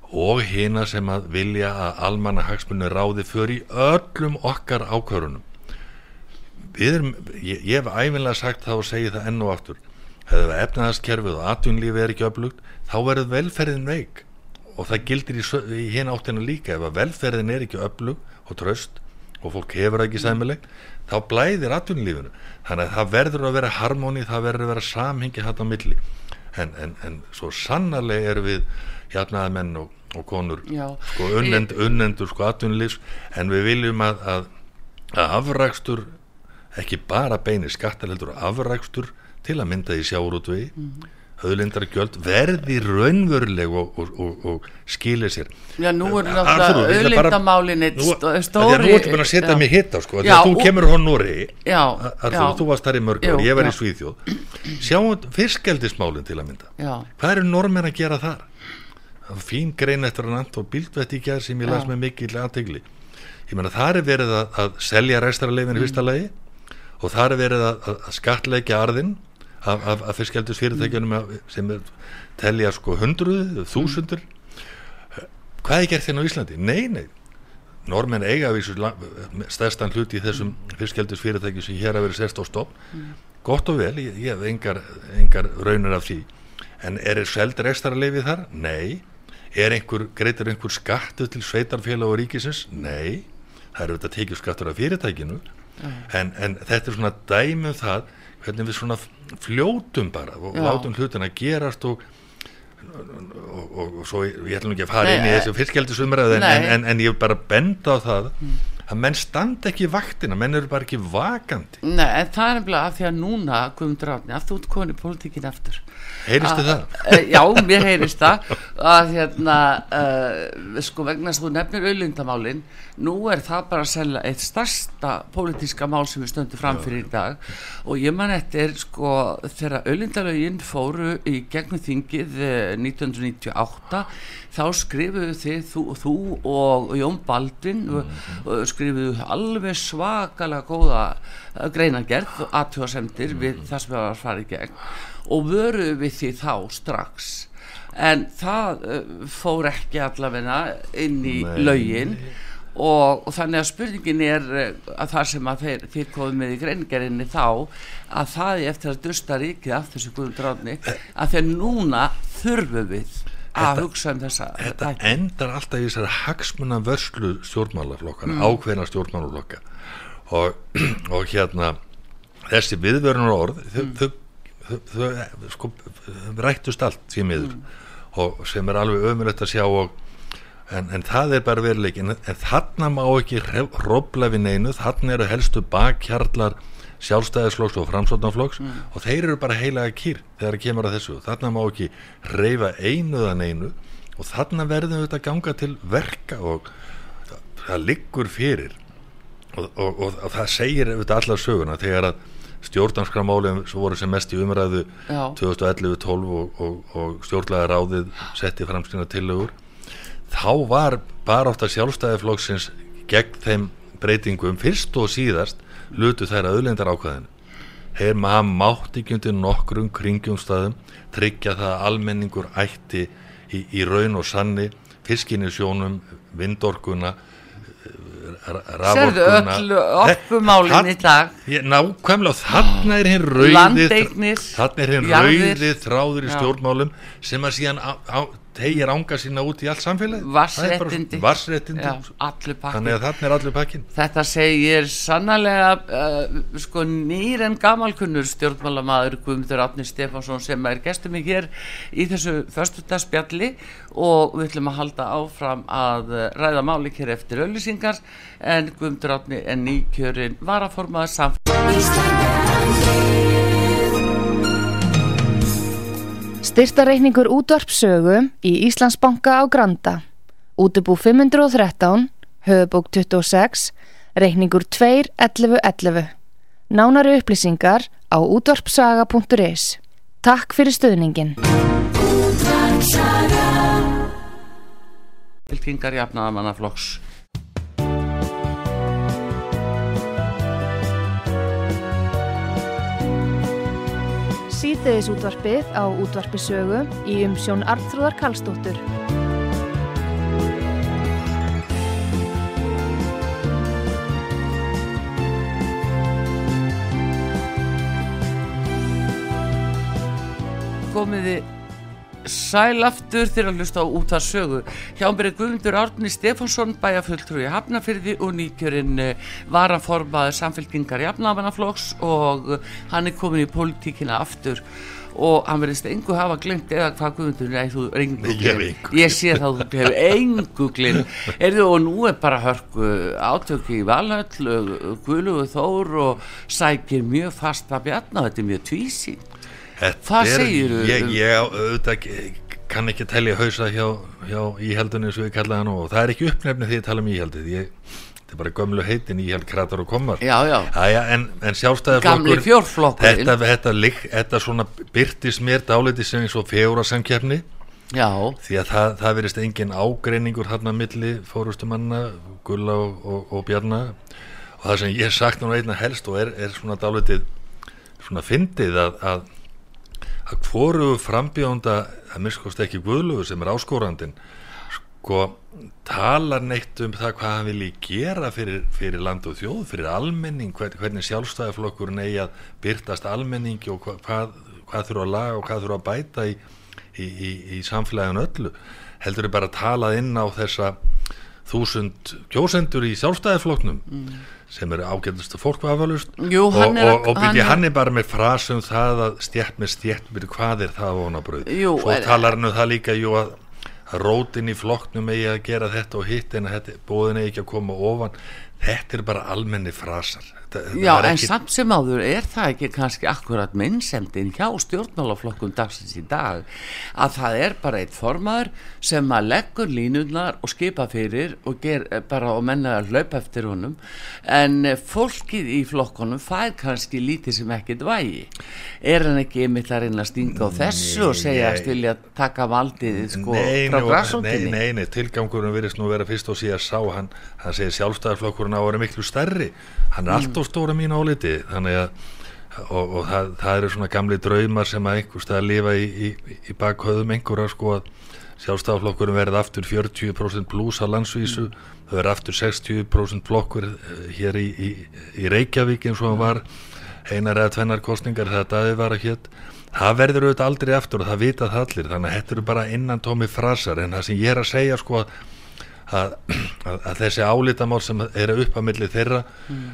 og hina sem að vilja að almanna hagsmunni ráði fyrir öllum okkar ákvörunum erum, ég, ég hef æfinlega sagt það og segi það enn og aftur. Hefur efnaðaskerfið og atvinnlífi er ekki öflugt þá verður velferðin veik. Og það gildir í, í hinn áttinu líka ef að velferðin er ekki öflug og tröst og fólk hefur ekki sæmileg þá blæðir atvinnulífinu. Þannig að það verður að vera harmóni það verður að vera samhengi hægt á milli. En, en, en svo sannarlega er við hjarnaða menn og, og konur Já. sko unnend, unnendur sko atvinnulífs en við viljum að, að, að afrækstur ekki bara beinir skattaleldur afrækstur til að mynda í sjárútvegi mm -hmm auðlindargjöld verði raunveruleg og, og, og, og skilir sér. Já, nú er náttúrulega auðlindamálin stóri nú ertu búin að setja mig hitt á sko þú kemur hún núri Þú varst þar í mörgur ég var í Svíðjóð Sjáum fyrstgeldismálin til að mynda. Já. Hvað eru normin að gera þar? Fín grein eftir hann Anton Bildvætt í gerð sem ég las með mikil aðtegli Ég menna það er verið að, að selja ræstarleifin í fyrsta lagi og það er verið að, að skatleikja arðin af, af, af fyrstgældus fyrirtækjunum sem er, telja sko hundruð, þúsundur hvað er gert hérna á Íslandi? Nei, nei normenn eiga við stærstan hluti í þessum fyrstgældus fyrirtækjum sem hér hafa verið sérst á stopp mm. gott og vel, ég, ég hef engar, engar raunir af því en er það seld restar að lifið þar? Nei er einhver, greitur einhver skattu til sveitarfélag og ríkisins? Nei það eru þetta tekið skattur af fyrirtækinu mm. en, en þetta er svona dæmum það hvernig við svona fljótum bara og Já. látum hlutin að gerast og og, og, og svo ég ætlum ekki að fara inn í þessu fyrstgældisumræðu en, en, en ég bara benda á það mm. að menn standa ekki í vaktina, menn eru bara ekki vakandi Nei, en það er nefnilega að því að núna Guðmundur Átni, að þú ert konið í politíkin eftir Heyrist þið það? Uh, já, mér heyrist það að hérna uh, sko vegna að þú nefnir auðlindamálin nú er það bara að selja eitt starsta pólitíska mál sem við stöndum fram fyrir í dag og ég man eftir sko þegar auðlindalögin fóru í gegnum þingið 1998 eh, þá skrifuðu þið þú, þú og Jón Baldvin mm. skrifuðu alveg svakalega góða greinagerð aðtjóðasemtir mm. við það sem það var að fara í gegn og vöruðu við því þá strax en það fór ekki allavegna inn í Nei. laugin og, og þannig að spurningin er uh, að það sem að þeir, þeir komið með í greingerinni þá að það er eftir að dusta ríkið af þessu guðum dráðni að þeir núna þurfum við að þetta, hugsa um þessa Þetta þætti. endar alltaf í þessari hagsmunna vörslu stjórnmálaflokkana, mm. ákveðna stjórnmálaflokka og, og hérna þessi viðverðunar orð þau, mm. þau þau sko, rættust allt miður mm. sem er alveg ömulegt að sjá og, en, en það er bara veruleikin en, þarna má ekki robla við neinu, þarna eru helstu bakkjarlar sjálfstæðisflokks og framsóknarflokks mm. og þeir eru bara heilaga kýr þegar það kemur að þessu. Þarna má ekki reyfa einuðan einu og þarna verðum við þetta ganga til verka og það liggur fyrir og, og, og, og það segir auðvitað allar söguna þegar að stjórnarskramálum sem voru sem mest í umræðu 2011-12 og, og, og stjórnlega ráðið setti framskynna tillögur þá var bara að sjálfstæðiflokksins gegn þeim breytingum fyrst og síðast lutu þær að auðlendar ákvæðinu þeir maður mátt ekki undir nokkrum kringjumstæðum tryggja það að almenningur ætti í, í raun og sanni fiskinni sjónum, vindorkuna Serðu öll oppumálinn í dag? Nákvæmlega, þarna er hinn rauði þarna er hinn rauði þráður í stjórnmálum sem að síðan á, á, tegir ánga sína út í allt samfélag Varsréttindi Þannig að þarna er allir pakkin Þetta segir sannlega uh, sko nýr en gamalkunnur stjórnmálamadur Guðmundur Átni Stefánsson sem er gestur mig hér í þessu förstutaspjalli og við ætlum að halda áfram að ræða málik hér eftir öllisingar en Guðmundur Átni er nýkjörin varaformaður samfélag Styrtareikningur útvarpsögu í Íslandsbanka á Granda. Útubú 513, höfubók 26, reikningur 2.11.11. Nánari upplýsingar á útvarpsaga.is. Takk fyrir stöðningin. Fylkingar jafnaðamannaflokks síðdeðis útvarpið á útvarpisögu í umsjón Arnþróðar Kallstóttur. Komiði sælaftur þegar að hlusta á út að sögu hjá mér er Guðmundur Árni Stefánsson bæjafulltrúi Hafnafyrði og nýkjörinn eh, varanformaður samfélkingar í Hafnafannaflokks og hann er komin í politíkina aftur. Og hann verðist engu hafa glemt eða hvað Guðmundur, nei þú er engu glemt ég sé þá þú hefur engu glemt erðu og nú er bara hörku átöki í Valhöll Guðlugu Þór og sækir mjög fast að bjarna. Þetta er mjög tvísinn Hvað segir? Ég, ég auðvitað kann ekki telja hausa hjá, hjá íhaldunni sem við kallaðum hann og það er ekki uppnefnið því að tala um íhaldið. Ég, þetta er bara gömlu heitin íhald kratar og komar já, já. Æja, en, en sjálfstæðarflokkur þetta, þetta, þetta svona byrtis mér dáliti sem eins og fjóra samkjafni því að það, það verist engin ágreiningur hann að milli fórustumanna Gulla og, og, og Bjarna. Og það sem ég sagt nú einna helst og er, er svona dálitið svona fyndið að, að að hvoru frambjónda að minnskost ekki Guðlöfu sem er áskórandin sko talar neitt um það hvað hann vilji gera fyrir, fyrir land og þjóð, fyrir almenning hvern, hvernig sjálfstæðaflokkurinn eigi að byrtast almenningi og hvað, hvað, hvað þurfa að laga og hvað þurfa að bæta í, í, í, í samfélaginu öllu heldur þau bara að tala inn á þessa þúsund kjósendur í sjálfstæðafloknum mm. Sem eru ágæðlustu fólkvafalust og, og, og byrja hann er bara með frasum það að stjætt með stjætt byrju hvað er það vonabröð svo talar hann um það líka jú að rótin í flokknum eigi að gera þetta og hitt en að bóðin eigi ekki að koma ofan. Þetta er bara almenni frasar Já, en ekki... samt sem áður er það ekki kannski akkurat minnsendin hjá stjórnmálaflokkum dagsins í dag að það er bara eitt formaður sem að leggur línunnar og skipa fyrir og ger eh, bara og menna að hlaupa eftir honum en fólkið í flokkonum fær kannski lítið sem ekkit vægi. Er hann ekki einmitt að reyna að stinga á þessu nei, og segja að stilja að taka valdið sko nei, frá græsóttinni Nei, nei, tilgangurinn virðist nú vera fyrst og síðan sá. Hann, hann segir sjálfstæðarflokkurinn á að vera miklu stærri. Hann er mm. Alltaf stóra mín áliti þannig að og, og það, það eru svona gamli draumar sem að einhverstað að lifa í, í, í bakhauðum einhverja sko að sjálfstaflokkurum verði aftur 40% pluss á landsvísu mm. þau verði aftur 60% flokkur eh, hér í, í Reykjavík eins og það var einar eða tvennar kostningar þetta aðeins var að hétt það verður auðvitað aldrei aftur og það vitað allir þannig að þetta eru bara innan tómi frasar en það sem ég er að segja sko að, að, að þessi álítamál sem eru upp að milli þeirra mm.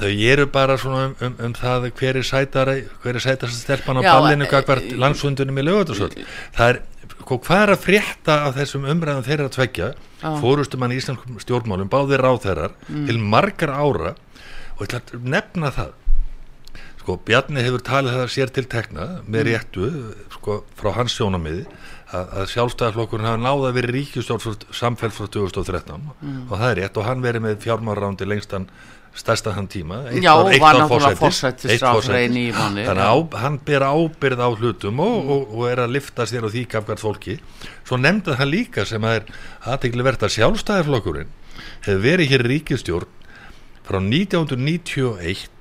Þau eru bara svona um, um, um það hver er sætara hver er sætara stelpan á ballinu e, e, landsfundunum í lögutasöld það er, hvað er að frétta af þessum umræðum þeirra að tvekja fórustum hann í Íslandskum stjórnmálum báðir á þeirra mm. til margar ára. Og ég ætla að nefna það. Sko Bjarni hefur talið það sér til tekna með mm. réttu sko frá hans sjónamiði að, að sjálfstæðarflokkurinn hafa náða vera ríkjustjórn samfell frá 2013 mm. og það er rétt og hann verið með fjármárándi lengstan stærsta hann tíma eitt Já, var, var náttúrulega fórsættisráðrein í manni þannig að hann ber ábyrð á hlutum og, mm. og, og er að lifta sér og því gafgar fólki. Svo nefndað hann líka sem að er aðtegli verðt að sjálfstæðarflokkurinn hefur verið hér ríkjustjórn frá 1991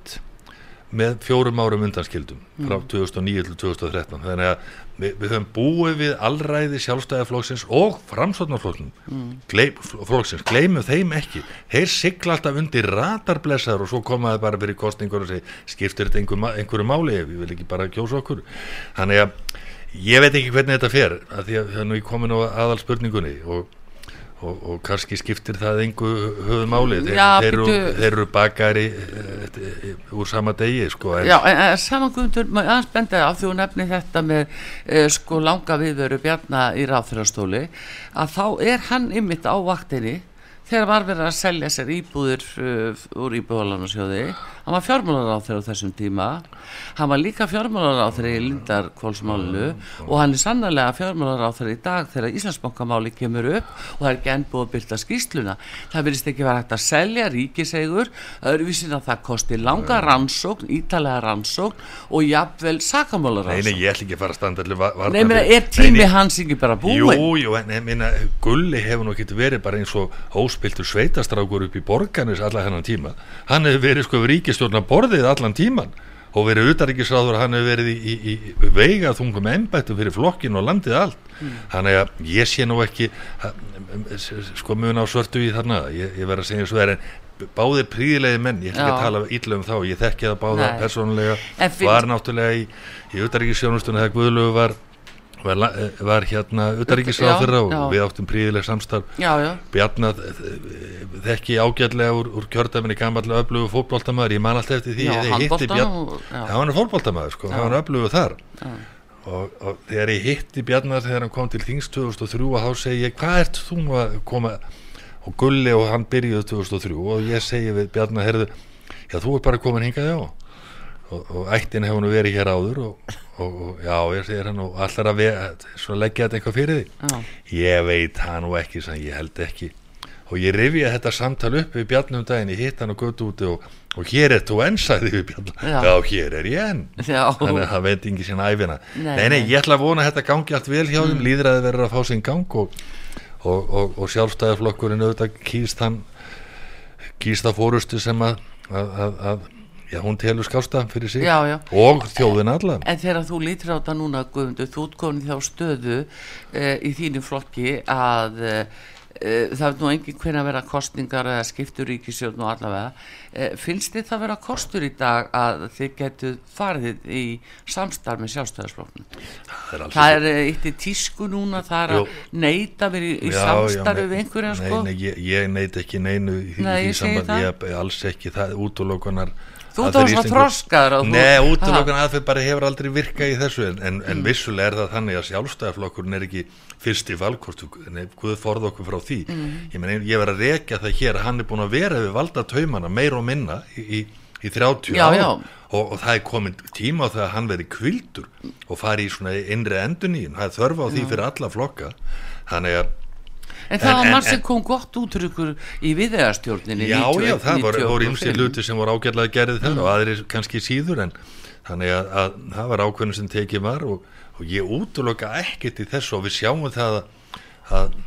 með fjórum árum undanskildum mm. frá 2009 til 2013 þannig að við, við höfum búið við allræði sjálfstæðarflóksins og framsotnarflóksins mm. Gleim, gleymum þeim ekki þeir sigla alltaf undir ratarblessaður og svo komaði bara fyrir kostningur og segi skiptir þetta einhver, einhverju máli ef við vil ekki bara kjósa okkur þannig að ég veit ekki hvernig þetta fer að því að nú í komin á aðal spurningunni og Og, og kannski skiptir það einhver höfum áli þeir, Já, þeir, eru, þeir eru bakari e, úr sama degi sko, Já, en, en samangundur maður aðspendaði af því að nefni þetta með e, sko langa viðveru bjarna í ráþurastóli að þá er hann ymmit á vaktinni þegar var verið að selja sér íbúðir uh, úr íbúðalansjóði hann var fjármálaráþur á þessum tíma. Hann var líka fjármálaráþur í Lindarkvólsmálinu og hann er sannlega fjármálaráþur í dag þegar Íslandsbankamáli kemur upp og það er genn búið að byrta skýsluna það verðist ekki verið hægt að selja ríkisegur öðruvísin að það kosti langa rannsókn, ítalega rannsókn og jafnvel sakamálaráðsókn Nei, nei, ég ætl ekki að fara að standa allir Nei, menn, er tími hans ekki bara búin? Jú, jú, en eins og ríkistjórna borðið allan tíman og verið utaríkisráður hann hefur verið í, í, í veiga þungum ennbættu fyrir flokkin og landið allt. Mm. þannig að ég sé nú ekki sko mun á svörtu í þarna. Ég, ég verð að segja svo er en báðir príðilegi menn, ég ætla ekki að tala illa um þá ég þekki það báða Nei. persónulega. Var náttúrulega í, í utaríkisjónustunni þegar Guðlögu var var, eh, var hérna utaríkisráð fyrra og já. við áttum príðileg samstarf. Bjarnar eh, þekki ágætlega úr, úr kjördaminni gammallega öflugu fólkbóltamæður, ég man alltaf eftir því já, ég hitti Bjarnar, það var hann fólkbóltamæður sko, það var hann öflugu þar og, og þegar ég hitti Bjarnar þegar hann kom til Þings 2003 og þá segi ég hvað ert þú að koma og Gulli og hann byrjuði 2003 og ég segi við Bjarnar, herðu já þú er bara komin hingað já og, og ættin hefur nú verið hér áður og, og, og já, ég segir hann og allar að leggja þetta eitthvað fyrir því já. ég veit hann og ekki sem ég held ekki. Og ég rifja þetta samtal upp við Bjarnum daginn, ég hitt hann og gött úti og hér er þú enn, sagði við Bjarnum já. já, hér er ég enn. Þannig að það veit ekki sín æfina nei, nei, nei, ég ætla að vona að þetta gangi allt vel hjá þeim. Mm. líðræði verður að fá sín gang og sjálfstæðarflokkurinn auðvitað kýst hann kýst að fórustu sem að, að, að, að Já, hún telur skásta fyrir sig já, já. og þjóðin alla. En þegar þú lítir á þetta núna, Guðmundur, þú útkomin þá stöðu uh, í þínu flokki að uh, það er nú engin hvernig að vera kostningar eða skiptur ríkisjón og allavega. Finnst þið það að vera kostur í dag að þið getu farið í samstarf með sjálfstæðarsflokknum? Það er, það eitt í tísku núna, það er Jó. að neyta verið í já, samstarfi við einhverja sko? Nei, nei, ég, ég neyta ekki neinu í því samband, ég alls ekki það útlókunar Þú ert á svona þroskar Nei, útlökun aðfyrir bara hefur aldrei virkað í þessu en, en, en mm. vissulega er það þannig að sjálfstæðarflokkurinn er ekki fyrst í valkostu Guð forð okkur frá því mm. Ég menn, ég verð að rekja það hér hann er búin að vera við valda taumana meir og minna í, í, í 30 já, já. Og, og það er komin tíma á það að hann veri kvildur og fari í svona innri endun í það er þörfa á því fyrir alla flokka þannig að En það var marg sem kom gott útryggur í viðegarstjórninni Já, 91, já, það voru ymsið luti sem voru ágætlega gerðið þar mm. og aðrir kannski síður en þannig að, að það var ákveðin sem tekið var og, og ég útloka ekkert í þessu og við sjáum það að,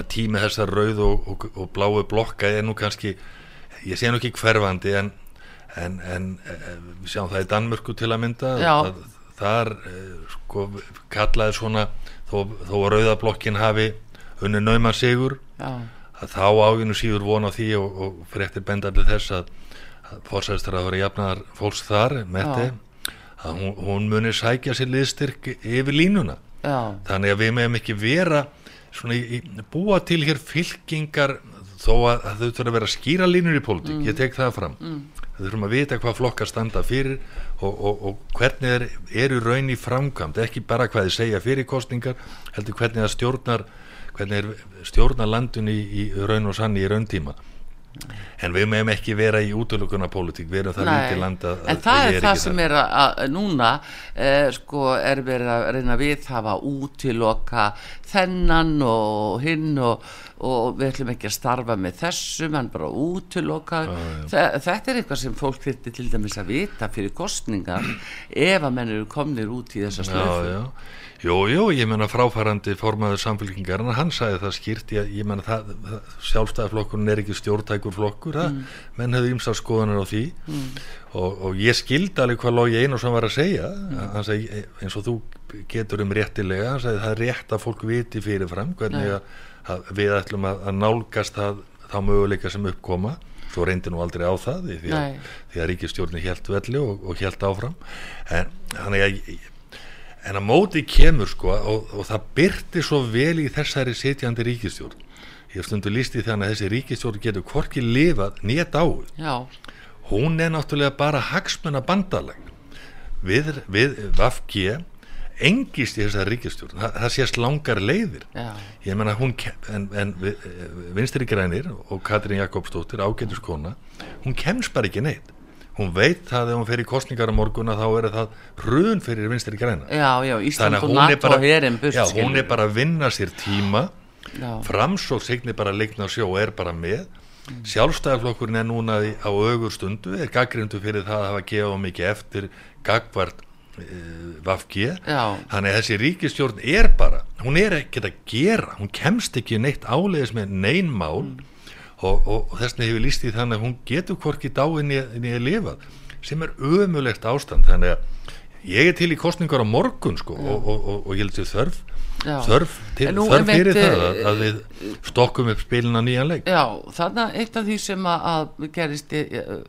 að tími þessar rauð og, og, og bláu blokka er nú kannski ég sé nú ekki hverfandi en, en, en eh, við sjáum það í Danmörku til að mynda að, þar eh, sko, kallaði svona þó, þó að rauðablokkin hafi unni naumar sigur Já. að þá áginu síður vona því og, og fyrir eftir bendalið þess að, að fórsæðistar að vera jafnar fólks þar metti að hún, hún munir sækja sér liðstyrk yfir línuna Já. þannig að við meðum ekki vera svona í, búa til hér fylkingar þó að, að þau þurfa að vera skýra línur í pólitík, mm. ég tek það fram mm. þau þurfum að vita hvað flokkar standa fyrir og, og, og hvernig er, eru raun í framkvæmt, ekki bara hvað þið segja fyrir kostningar, heldur hvernig það stjórnar hvernig er stjórna landun í, í raun og sann í rauntíma en við meðum ekki vera í útlökuna pólitík, við erum það lítið land að en það er það sem er að, að núna eh, sko er verið að reyna við hafa útiloka þennan og hinn og, og við ætlum ekki að starfa með þessum, hann bara útiloka. Ah, þetta er eitthvað sem fólk þurfti til dæmis að vita fyrir kostningar ef að menn eru komnir út í þessa slöfu Jú, jú, ég menna fráfærandi formaður samfélkingarna, hann sagði það skýrt, ég, ég menna það, það sjálfstæðarflokkurinn er ekki stjórntækurflokkur, mm. menn hefði ymsað skoðanir á því. Mm. og, og ég skildi alveg hvað Lógi Einarsson var að segja, mm. segi eins og þú getur um réttilega, hann segi það er rétt að fólk viti fyrirfram hvernig að, að við ætlum að, að nálgast það, þá möguleika sem uppkoma, svo reyndi nú aldrei á það því að, að ríkistjórni helt velli og, og helt áfram, en hann er að en að móti kemur sko og, og það byrti svo vel í þessari sitjandi ríkistjórn ég hef stundu líst í þannig að þessi ríkistjórn getur hvorki lifað nýtt á hún er náttúrulega bara hagsmenna bandalag við, við Vafge engist í þessari ríkistjórn það, það sést langar leiðir. Já. ég menna hún en, en Vinstri Grænir og Katrín Jakobsdóttir ágætuskona hún kemst bara ekki neitt. Hún veit það ef hún fer í kostningar á morguna þá er það hrun fyrir vinstri græna. Já, já, Ísland og NATO herin burt, já, hún er bara að vinna sér tíma. Framsók signir bara leikna sjó og er bara með. Mm. sjálfstæðarflokkurinn er núna á augur stundu er gaggrindu fyrir það að hafa gefað mikið eftir gagvart uh, Vafgi þannig að þessi ríkistjórn er bara hún er ekkert að gera, hún kemst ekki neitt áleiðis með neinmál mm og, og, og þess vegna hefur líst í þannig að hún getur hvorki dáinni að lifa sem er ömulegt ástand. Þannig að ég er til í kostningar á morgun sko, og, og ég held sér þörf Já. þörf, til, þörf fyrir það að, að við stokkum upp spilina nýjan leik Já, þannig að eitt af því sem að gerist í,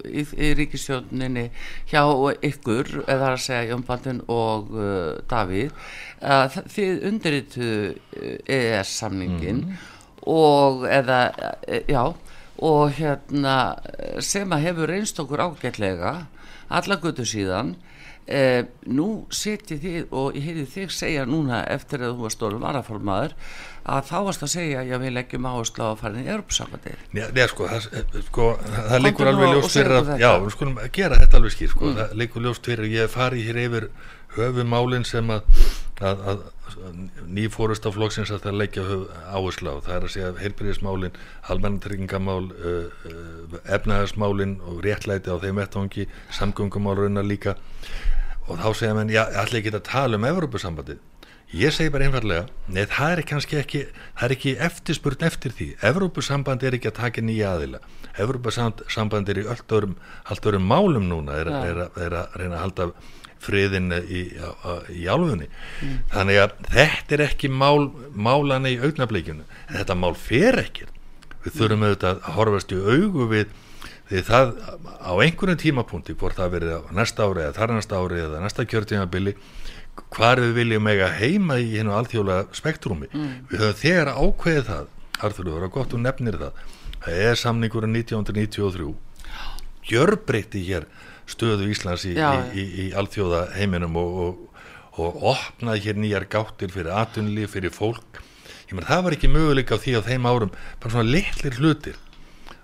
í, í ríkisjóninni hjá ykkur eða að segja Jón Baldun og uh, Davíð að þið undirritu EES samningin mm. og eða, e, já og hérna sem að hefur reynst okkur ágætlega alla götu síðan eh, nú seti þið og ég heyrði þig segja núna eftir að þú var stórum varaformaður að þá varst að segja að vil ekki máast á að fara inn í Europasambandi Já, sko, það, eh, sko, það leikur alveg ljóst fyrir að, já, við skulum gera þetta alveg skýr, sko, mm. það leikur ljóst fyrir að ég fari hér yfir höfumálinn sem að, að, að nýfórustaflokksins að það leggja áherslu á, það er að segja heilbyrðismálinn, almennatryggingamál uh, uh, efnaðarsmálinn og réttlæti á þeim vettangi samgöngumál raunar líka og þá segja menn, já, allir geta að tala um Evropasambandið Ég segi bara einfallega, neð það er kannski ekki, það er ekki eftirspurn eftir því. Evrópusamband er ekki að taka nýja aðila. Evrópusamband er í allt öðrum málum núna, er, er, er, er að reyna að halda friðin í, í álfunni. Mm. Þannig að þetta er ekki mál, málana í augnableikinu. Þetta mál fer ekki. Við þurfum auðvitað að horfast í augu við því það á einhvern tímapunkti, hvort það verið á næsta ári eða þar næsta ári eða næsta kjörtímabili, hvar við viljum eiga heima í hennu alþjóðlega spektrumi mm. við höfum þegar ákveðið það Arþur, það var gott og nefnir það það er samningur 1993 gjörbreytti hér stöðu Íslands í, í, í, í alþjóða heiminum og, og, og opnaði hér nýjar gáttir fyrir atunli, fyrir fólk ég menn það var ekki möguleika á því á þeim árum bara svona litlir hlutir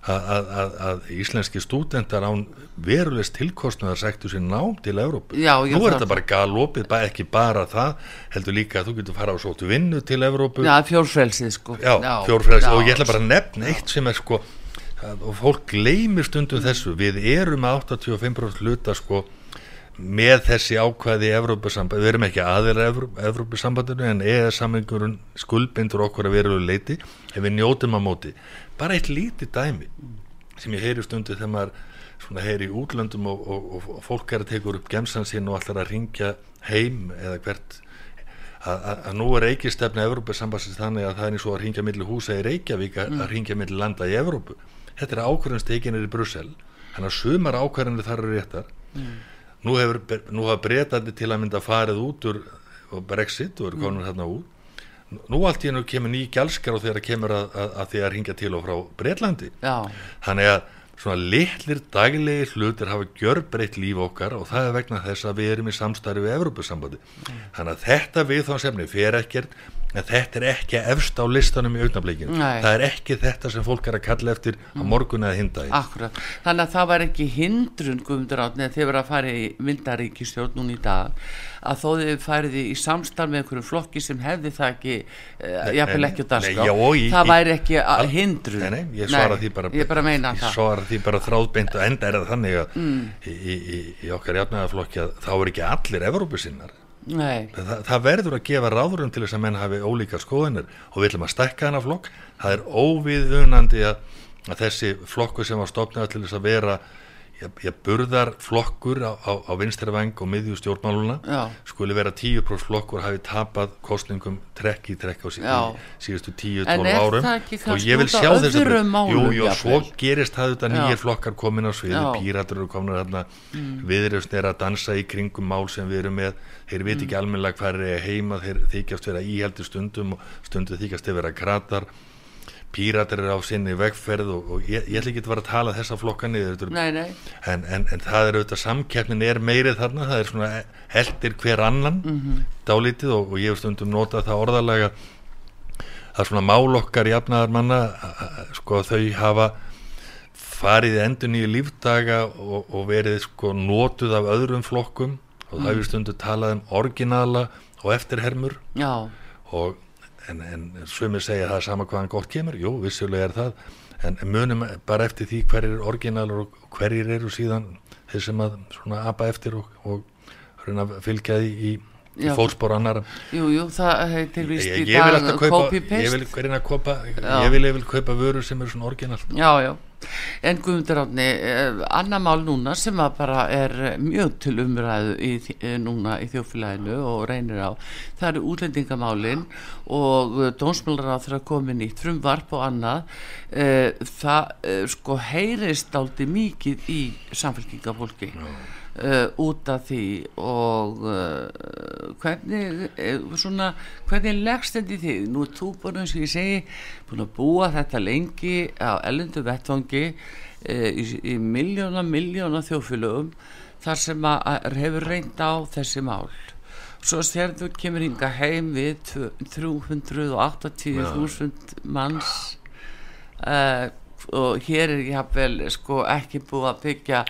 að, að, að íslenski stúdendar án verulegst tilkostnaðar sættu sér nám til Evrópu. Já, Nú er þetta bara galopið, ekki bara það, heldur líka að þú getur fara á sótu vinnu til Evrópu. Já, fjórfrelsið sko. Já, Já fjórfrelsið og ég ætla bara að nefna eitt sem er sko, og fólk gleymir stundum þessu, við erum að 85% hluta sko með þessi ákvæði í Evrópusamband, við erum ekki aðeira Evrópusambandinu en eða samingurinn skuldbindur okkur að vera leiti ef við njótum að móti. Bara eitt lítið dæmi sem ég heyri stundu þegar maður heyri í útlöndum og, og, og, og fólk er að teka upp gemsan sín og allar að ringja heim eða hvert að nú er ekki stefna Evrópusambansins þannig að það er eins og að ringja millir húsa í Reykjavík að mm. ringja millir landa í Evrópu þetta er ákvarðanstekinir í Brussel þannig að sumar ákvarðanir þar eru réttar mm. nú hefur nú hafa breytandi til að mynda farið út úr Brexit og eru komin mm. þarna út nú allt í hennu kemur ný gælskar og þegar kemur að, að, að því að ringa til og frá Breitlandi Já. þannig að svona litlir daglegi hlutir hafa gjörbreytt líf okkar og það er vegna þess að við erum í samstarfi við Evropasambandi mm. þannig að þetta við þá semni fer ekkert en þetta er ekki efst á listanum í augnablikinu. Það er ekki þetta sem fólk er að kalla eftir á mm. morgun eða hindagi Akkurat, þannig að það var ekki hindrun guðmundur átni að þið verið að fara í vildaríkistjórn núna í dag að þó þið færiði í samstarf með einhverjum flokki sem hefði það ekki uh, jafnvel ekki á dagskrá. það væri ekki hindrun. Nei, nei, ég svara því bara, bara ég svara því bara þráðbeint og enda er það þannig að mm. í, í, í, okkar jafnæðaflokki að þá er ekki allir Evrópusinnar Þa, það verður að gefa ráðurum til þess að menn hafi ólíka skoðinir og við ætlum að stekka hana flokk. Það er óviðunandi að, að þessi flokku sem var stopnað til þess að vera ég burðar flokkur á, á, á vinstræðvang og miðjú stjórnmáluna Já. skuli vera 10% flokkur hafi tapað kostningum trekk í trekk á sí, síðustu 10-12 árum. og ég vil sjá þess að jú, jú, svo gerist það þetta nýjir flokkar komin á sviði, píratur eru komin að mm. viðrjöfsn er að dansa í kringum mál sem við erum með. Þeir veit ekki mm. almennilega hvað er heima. Þeir þykjast vera íheldi stundum og stundu þykjast þeir vera kratar píratir er á sinni vegferð og, og ég, ég ætla ekki að vera að tala þessa flokka niður nei, nei. En, en, en það er auðvitað samkeppnin er meirið þarna það er svona heldir hver annan mm -hmm. dálítið og, og ég hef stundum notað það orðalega að svona málokkar jafnaðar manna sko þau hafa farið endun í lífdaga og, og verið sko notuð af öðrum flokkum og mm. það hefur stundu talað um orginala og eftirhermur Já. og en, en sumir segja það sama hvaðan gott kemur, jú, vissulega er það. En munum bara eftir því hverjir er orginalur og hverjir eru síðan þeir sem að svona apa eftir og, og fylgja því í fólkspór annar Jú, jú, það heitir vist í dag copy-paste. Ég vil hverjina kaupa ég vil, ég vil kaupa vörur sem eru svona orginal. Já, já, en Guðmundur Átni eh, annar mál núna sem að bara er mjög til umræðu í, eh, núna í þjóflæðinu og reynir á það eru útlendingamálin og dónsmjölar á þeirra komið nýtt frum varp og annað. Eh, það sko heyrist áldi mikið í samfélkingafólki Já Uh, út af því og uh, hvernig uh, svona, hvernig leggst þetta í því nú er þú bara eins og ég segi búin að búa þetta lengi á ellendu vettvangi í, í miljóna, miljóna þjófylgum þar sem að hefur reynd á þessi mál. Svo þegar þú kemur hinga heim við 380.000 manns og hér er hafði sko ekki búið að byggja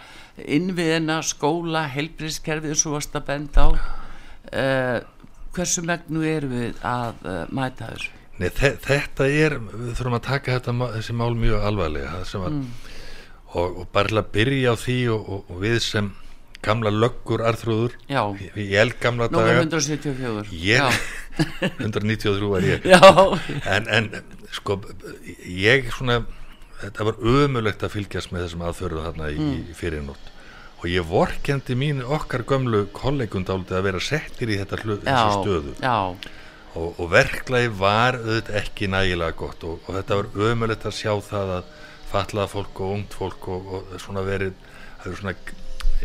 innviðina, skóla, helbriðskerfið svo varst að benda á. Uh, hversu megnu er við að uh, mæta þessu? Nei, þetta er, við þurfum að taka þetta, þessi mál mjög alvarlega var, mm. og, og bara að byrja á því og, og, og við sem gamla löggur arþrúður í eldgamla daga Númer 174 ég, 193 var ég. En, en sko ég svona þetta var umulegt að fylgjast með þessum aðförðu þarna í, mm. í fyrirnótt. Og ég vorkendi mín okkar gömlu kollegundáldi að vera settir í þetta hlu, já, stöðu. og, og verklagi var auðvitað ekki nægilega gott og, og þetta var ömulegt að sjá það að fallaða fólk og ungt fólk og, og svona verið svona,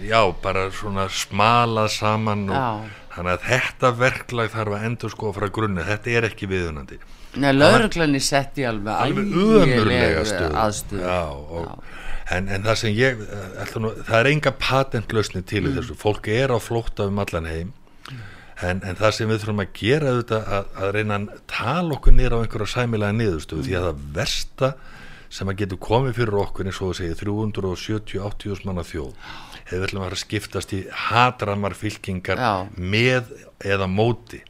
já, bara svona smalað saman og þannig að þetta verklag þarf að endur sko frá grunni, þetta er ekki viðunandi Nei, lauruglanir sett í alveg alveg já en, en það sem ég nú, það er enga patentlausni til mm. þessu fólk er á flótta um allan heim en, en það sem við þurfum að gera auðvitað að, að reyna að tala okkur nýra á einhverja sæmilega niðurstöðu mm. því að það versta sem að getur komið fyrir okkur eins og að segja 370-80 manna þjóð hefur vera að skiptast í hatramar fylkingar Já. með eða móti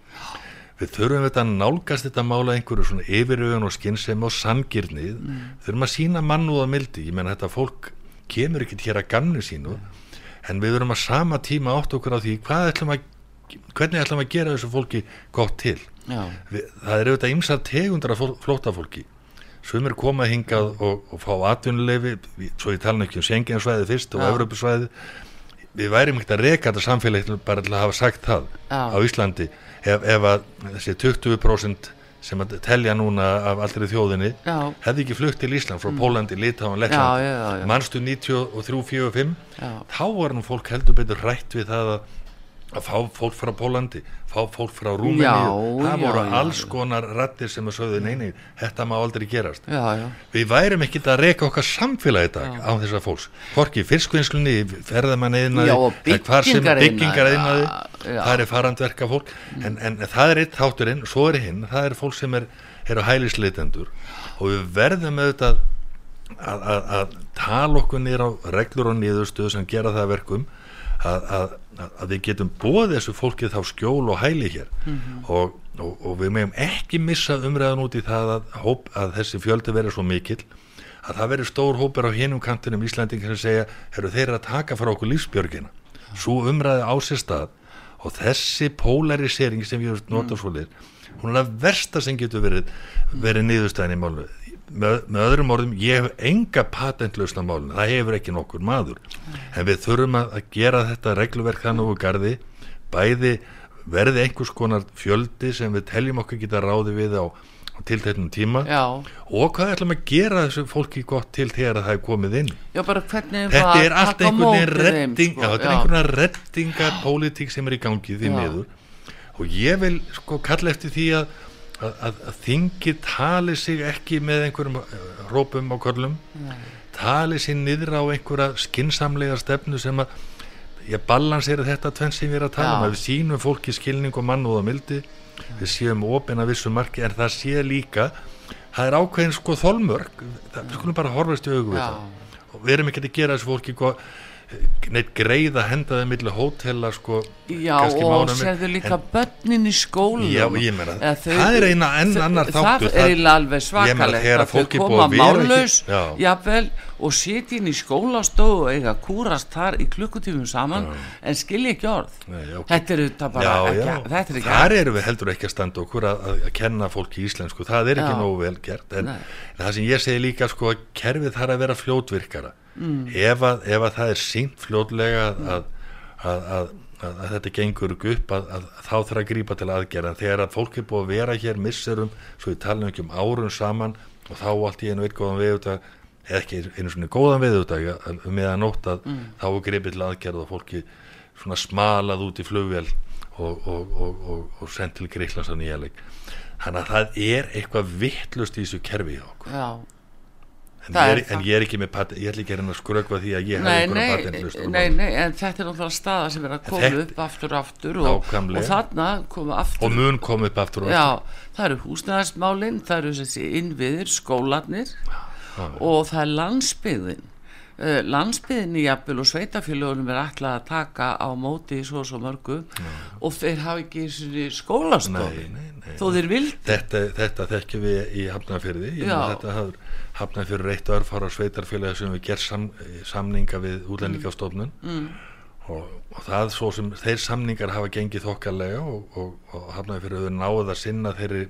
við þurfum við að nálgast þetta mála einhverju svona yfirögun og skinnsem og sangirnið, mm. þurfum að sína mannúð og mildi, ég menna þetta fólk kemur ekkert hér að gannu sínu mm. en við þurfum að sama tíma átt okkur á því ætlum að, hvernig ætlum að gera þessu fólki gott til. Við, það er auðvitað ymsað tegundar af flótafólki sem er komað hingað og, og fá atvinnulefi, svo ég tala ekki um Senginsvæði fyrst og Evropasvæði við værim ekkert að reyka þetta samfélag bara til að hafa sagt það Já. á Íslandi ef, ef að þessi 20% sem að telja núna af allri þjóðinni já. hefði ekki flutt til Ísland frá mm. Pólandi, Litáan, Lettland mannstu 93-45 þá var nú fólk heldur betur rætt við það að að fá fólk frá Pólandi fá fólk frá Rúmeníu. Það voru já, alls já, konar rattir sem að sögðu neini, þetta má aldrei gerast. Já, við værum ekki að reyka okkar samfélagi dag á þessar fólks hvorki fyrskvinnslunni, ferðamann eðinaði hvar sem byggingar eðinaði það er farandverka fólk. En, en það er eitt þátturinn, svo er hinn. Það er fólk sem er, er á hælisleitendur. Og við verðum auðvitað að, að, að tala okkur nýra á reglur og nýðustuð sem gera það verkum að, að, að við getum bóðið þessu fólkið þá skjól og hæli hér mm -hmm. og, og, og við meðum ekki missa umræðan út í það hóp, að þessi fjöldi verður svo mikill að það verður stór hópar á hinum kantinum Íslandingar sem segja, eru þeir að taka frá okkur lífsbjörgina, svo umræði á sér stað og þessi polarisering sem við notum mm. svo lir hún er að versta sem getur verið verið niðurstæðin í málunum með, með öðrum orðum, ég hef enga patentlausna málun, það hefur ekki nokkur maður. En við þurfum að gera þetta regluverk þannig úr gardi bæði verði einhvers konar fjöldi sem við teljum okkur geta ráði við á, á tilteknum tíma. Já. og hvað ætlum að gera þessu fólki gott til þegar það er komið inn? Já, þetta er allt einhvern veginn redding, sko. þetta er einhvern veginn reddingar pólitík sem er í gangi því meður og ég vil sko kalla eftir því að að, að, að þingi tali sig ekki með einhverjum eh, rópum á körlum Nei. tali sig niður á einhverja skinsamlega stefnu sem að ég balansera þetta tvenn sem við erum að tala um, Já. um að við sínum fólki skilning og mann og það mildi Já. við séum ofin að vissu marki en það sé líka það er ákveðin sko þolmörk það, við skulum bara horfast í það og við erum ekki að gera þessu fólki neitt greið að henda það millir hótela sko Já og serðu líka en, börnin í skólu Já ég meina það er eina enn annar þáttu Það er alveg svakalegt að þau koma málaus jafnvel og sitja inn í skólastóðu og eiga kúrast þar í klukkutífum saman já. en skilja ekki orð. Nei, okay. þetta er þetta bara já, ekki, já. Þetta er ekki þar eru við heldur ekki að standa okkur að, að kenna fólk í íslensku, það er ekki nógu vel gert en, en það sem ég segi líka sko að kerfið þarf að vera fljótvirkara mm. ef, að, ef að það er sínt fljótlega að, að þetta gengur upp að þá þarf að grípa til aðgerða þegar að fólk er búið að vera hér misserum, svo við talum ekki um árun saman og þá allt í einu virkóðan við þetta eða ekki einu svona góðan viðutag meðan nótt að mm. þá er gripið til aðgerð og fólki svona smalað út í flugvél og, og, og, og sendt til Greiklands á nýjaleg þannig að það er eitthvað vittlust í þessu kerfi en, ég er, en ég er ekki með patent, ég ætla ekki að skrökva því að ég hef einhverja patentlust nei, nei, en þetta er náttúrulega staða sem er að koma þetta, upp aftur og aftur og, og þarna koma aftur og mun koma upp aftur og aftur. Já, það eru húsnæðarsmálinn, það eru þessi innviðir, skólanir já og það er landsbyðin uh, landsbyðin í jafnvel og sveitafélagunum er alltaf að taka á móti svo svo mörgu Nei. og þeir hafa ekki skólastofi þó þeir vild þetta, þetta þekkjum við í Hafnarfjörði þetta hafður Hafnarfjörður eitt örfara sveitarfélagi sem við gerð sam, samninga við útlendingastofnun. Mm. og, og það svo sem þeir samningar hafa gengið þokkarlega og, og, og hafnaði fyrir að sinna þeirri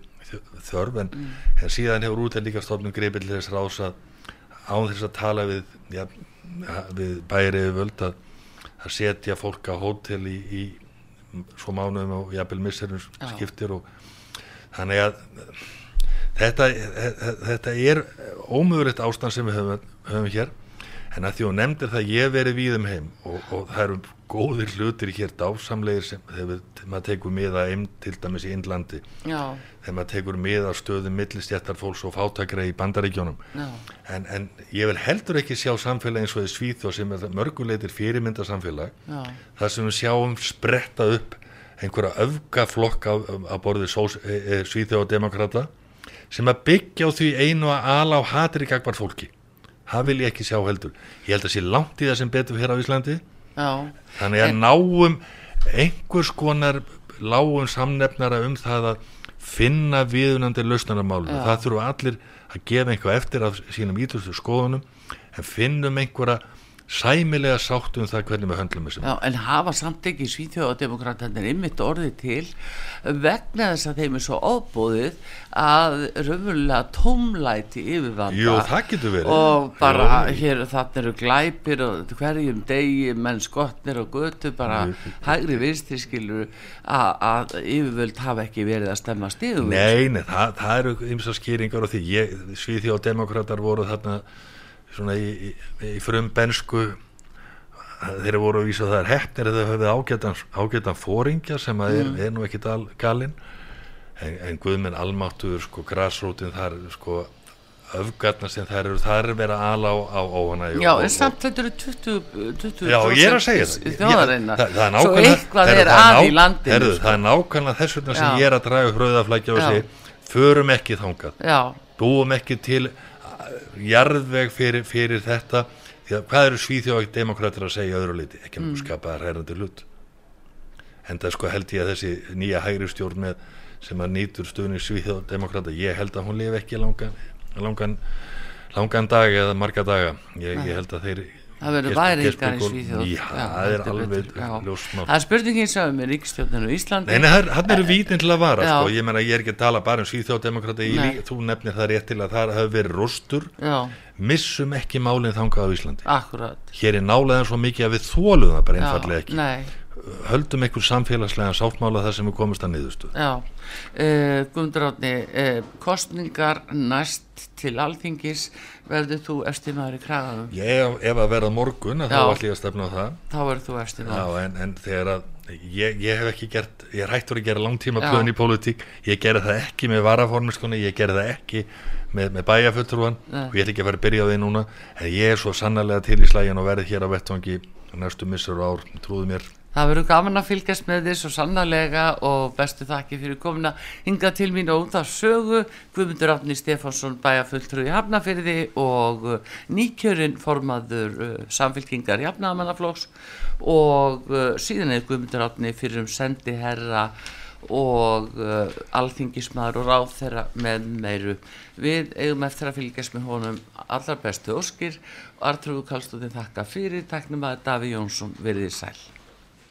þörf. En, mm. en síðan hefur út að líka stofnum greipið til þess rása án þess að tala við, ja, við bæriði völd að, að setja fólk á hótel í, í svo mánuðum og jafnvel misserinn skiptir og þannig að þetta, þetta er ómögulegt ástand sem við höfum, höfum hér en að því hún nefndir það ég verið við um heim og, og það eru góðir hlutir hér dásamlegir sem þegar maður tekur miða einn til dæmis í Índlandi þegar maður tekur miða stöðum millistjættarfólks og fátakra í bandaríkjónum en, en ég vil heldur ekki sjá samfélag eins og þið Svíþjóð sem er mörguleitir fyrirmyndasamfélag þar sem við sjáum spretta upp einhverja öfgaflokk á borðið e, e, Svíþjóð og demokrata sem að byggja á því einu að ala á hatri gagvar fólki. Það vil ég ekki sjá heldur. Ég held að sé langt í það sem betur hér á Íslandi. Já, þannig að en... náum einhvers konar lágum samnefnara um það að finna viðunandi lausnarmálum það þurfa allir að gefa einhvað eftir af sínum ítustu skoðunum en finnum einhverja sæmilega sátt um það hvernig við höndlum þessum. Já, en hafa samt ekki svíþjóðademokrátanir ymmit orðið til vegna þess að þeim er svo óbúðið að raunverulega tómlæti yfirvanda. Jú, það getur verið. Og bara Jú. hér þarna eru glæpir og hverjum degi menn skotnir og götu bara Jú. hægri vinstir skilur að yfirvöld hafa ekki verið að stemma stíðum. Nei, nei, það, það eru ymsa skýringar og því svíþjóðademokrátar voru þarna svona í, í, í frum bensku þeir voru að vísa það er hefnir eða þau höfðu ágætan, ágætan fóringja sem að er, mm. er nú ekki galinn. En, en Guðminn almáttuður sko græsrótin þar sko öfgarna sem þær eru þar er verið að ala á, á, á hana Já, en samt þetta eru 20%, 20 Já, ég er að segja það. Þjóðarinnar, svo eitthvað er að í landinu herru, sko. Það er nákvæmlega þess vegna sem ég er að draga hröðaflækja á sig. Förum ekki þángað búum ekki til jarðveg fyrir, fyrir þetta. Því að hvað eru svíþjóðvægt demokrater að segja öðru liti, ekki mm. skapaða ræðandi hlut. En það sko held ég að þessi nýja hægri stjórn með sem að nýtur stöðunni svíþjóðdemokrata ég held að hún lifi ekki langan langan, langan dag eða marga daga. Ég, ég held að þeir það verður væringar í Svíþjóð. Já, það er alveg ljósmátt það er spurningin sem með ríkstjóðinu í Íslandi. Nei, hann eru vítin til að vara sko. ég menna ég er ekki að tala bara um Svíþjóðdemokrati þú nefnir það rétt til að það hefur verið rostur. Já. missum ekki málinn þangað á Íslandi. Akkurat. hér er nálega svo mikið að við þólum það bara einfallega ekki. Nei höldum einhver samfélagslega sáttmála þar sem við komumst að niðurstu Já, uh, Guðmundur uh, kostningar næst til alþingis verður þú eftirmaður í kragaðum? Ég, ef að verða morgun þá ætlum ég að stefna á það. Þá verður þú eftirmaður. Já, en, en þegar að ég, ég hef ekki gert, ég er hættur að gera langtíma plöðin í pólitík, ég gerði það ekki með varaformiskunni, ég gerði það ekki með, með bæjafulltrúan og ég ætl ekki að vera að byrja á því núna, en ég er svo sannarlega til í slægin og verði hér á vettvangi næstu missur ár, trúðu mér Það verður gaman að fylgjast með því svo sannarlega og bestu þakki fyrir komina hinga til mín og út af sögu. Guðmundur Átni Stefánsson bæjafulltrú í Hafnafyrði og uh, nýkjörinn formaður uh, samfélkingar í Hafnamannaflóks og uh, síðan er Guðmundur Átni fyrir um sendi herra og uh, alþingismæður og ráð þeirra með meiru. Við eigum eftir að fylgjast með honum allar bestu óskir. Og Artrúðu Kallstóðin þakka fyrir. Taknum að Daví Jónsson verið í sæl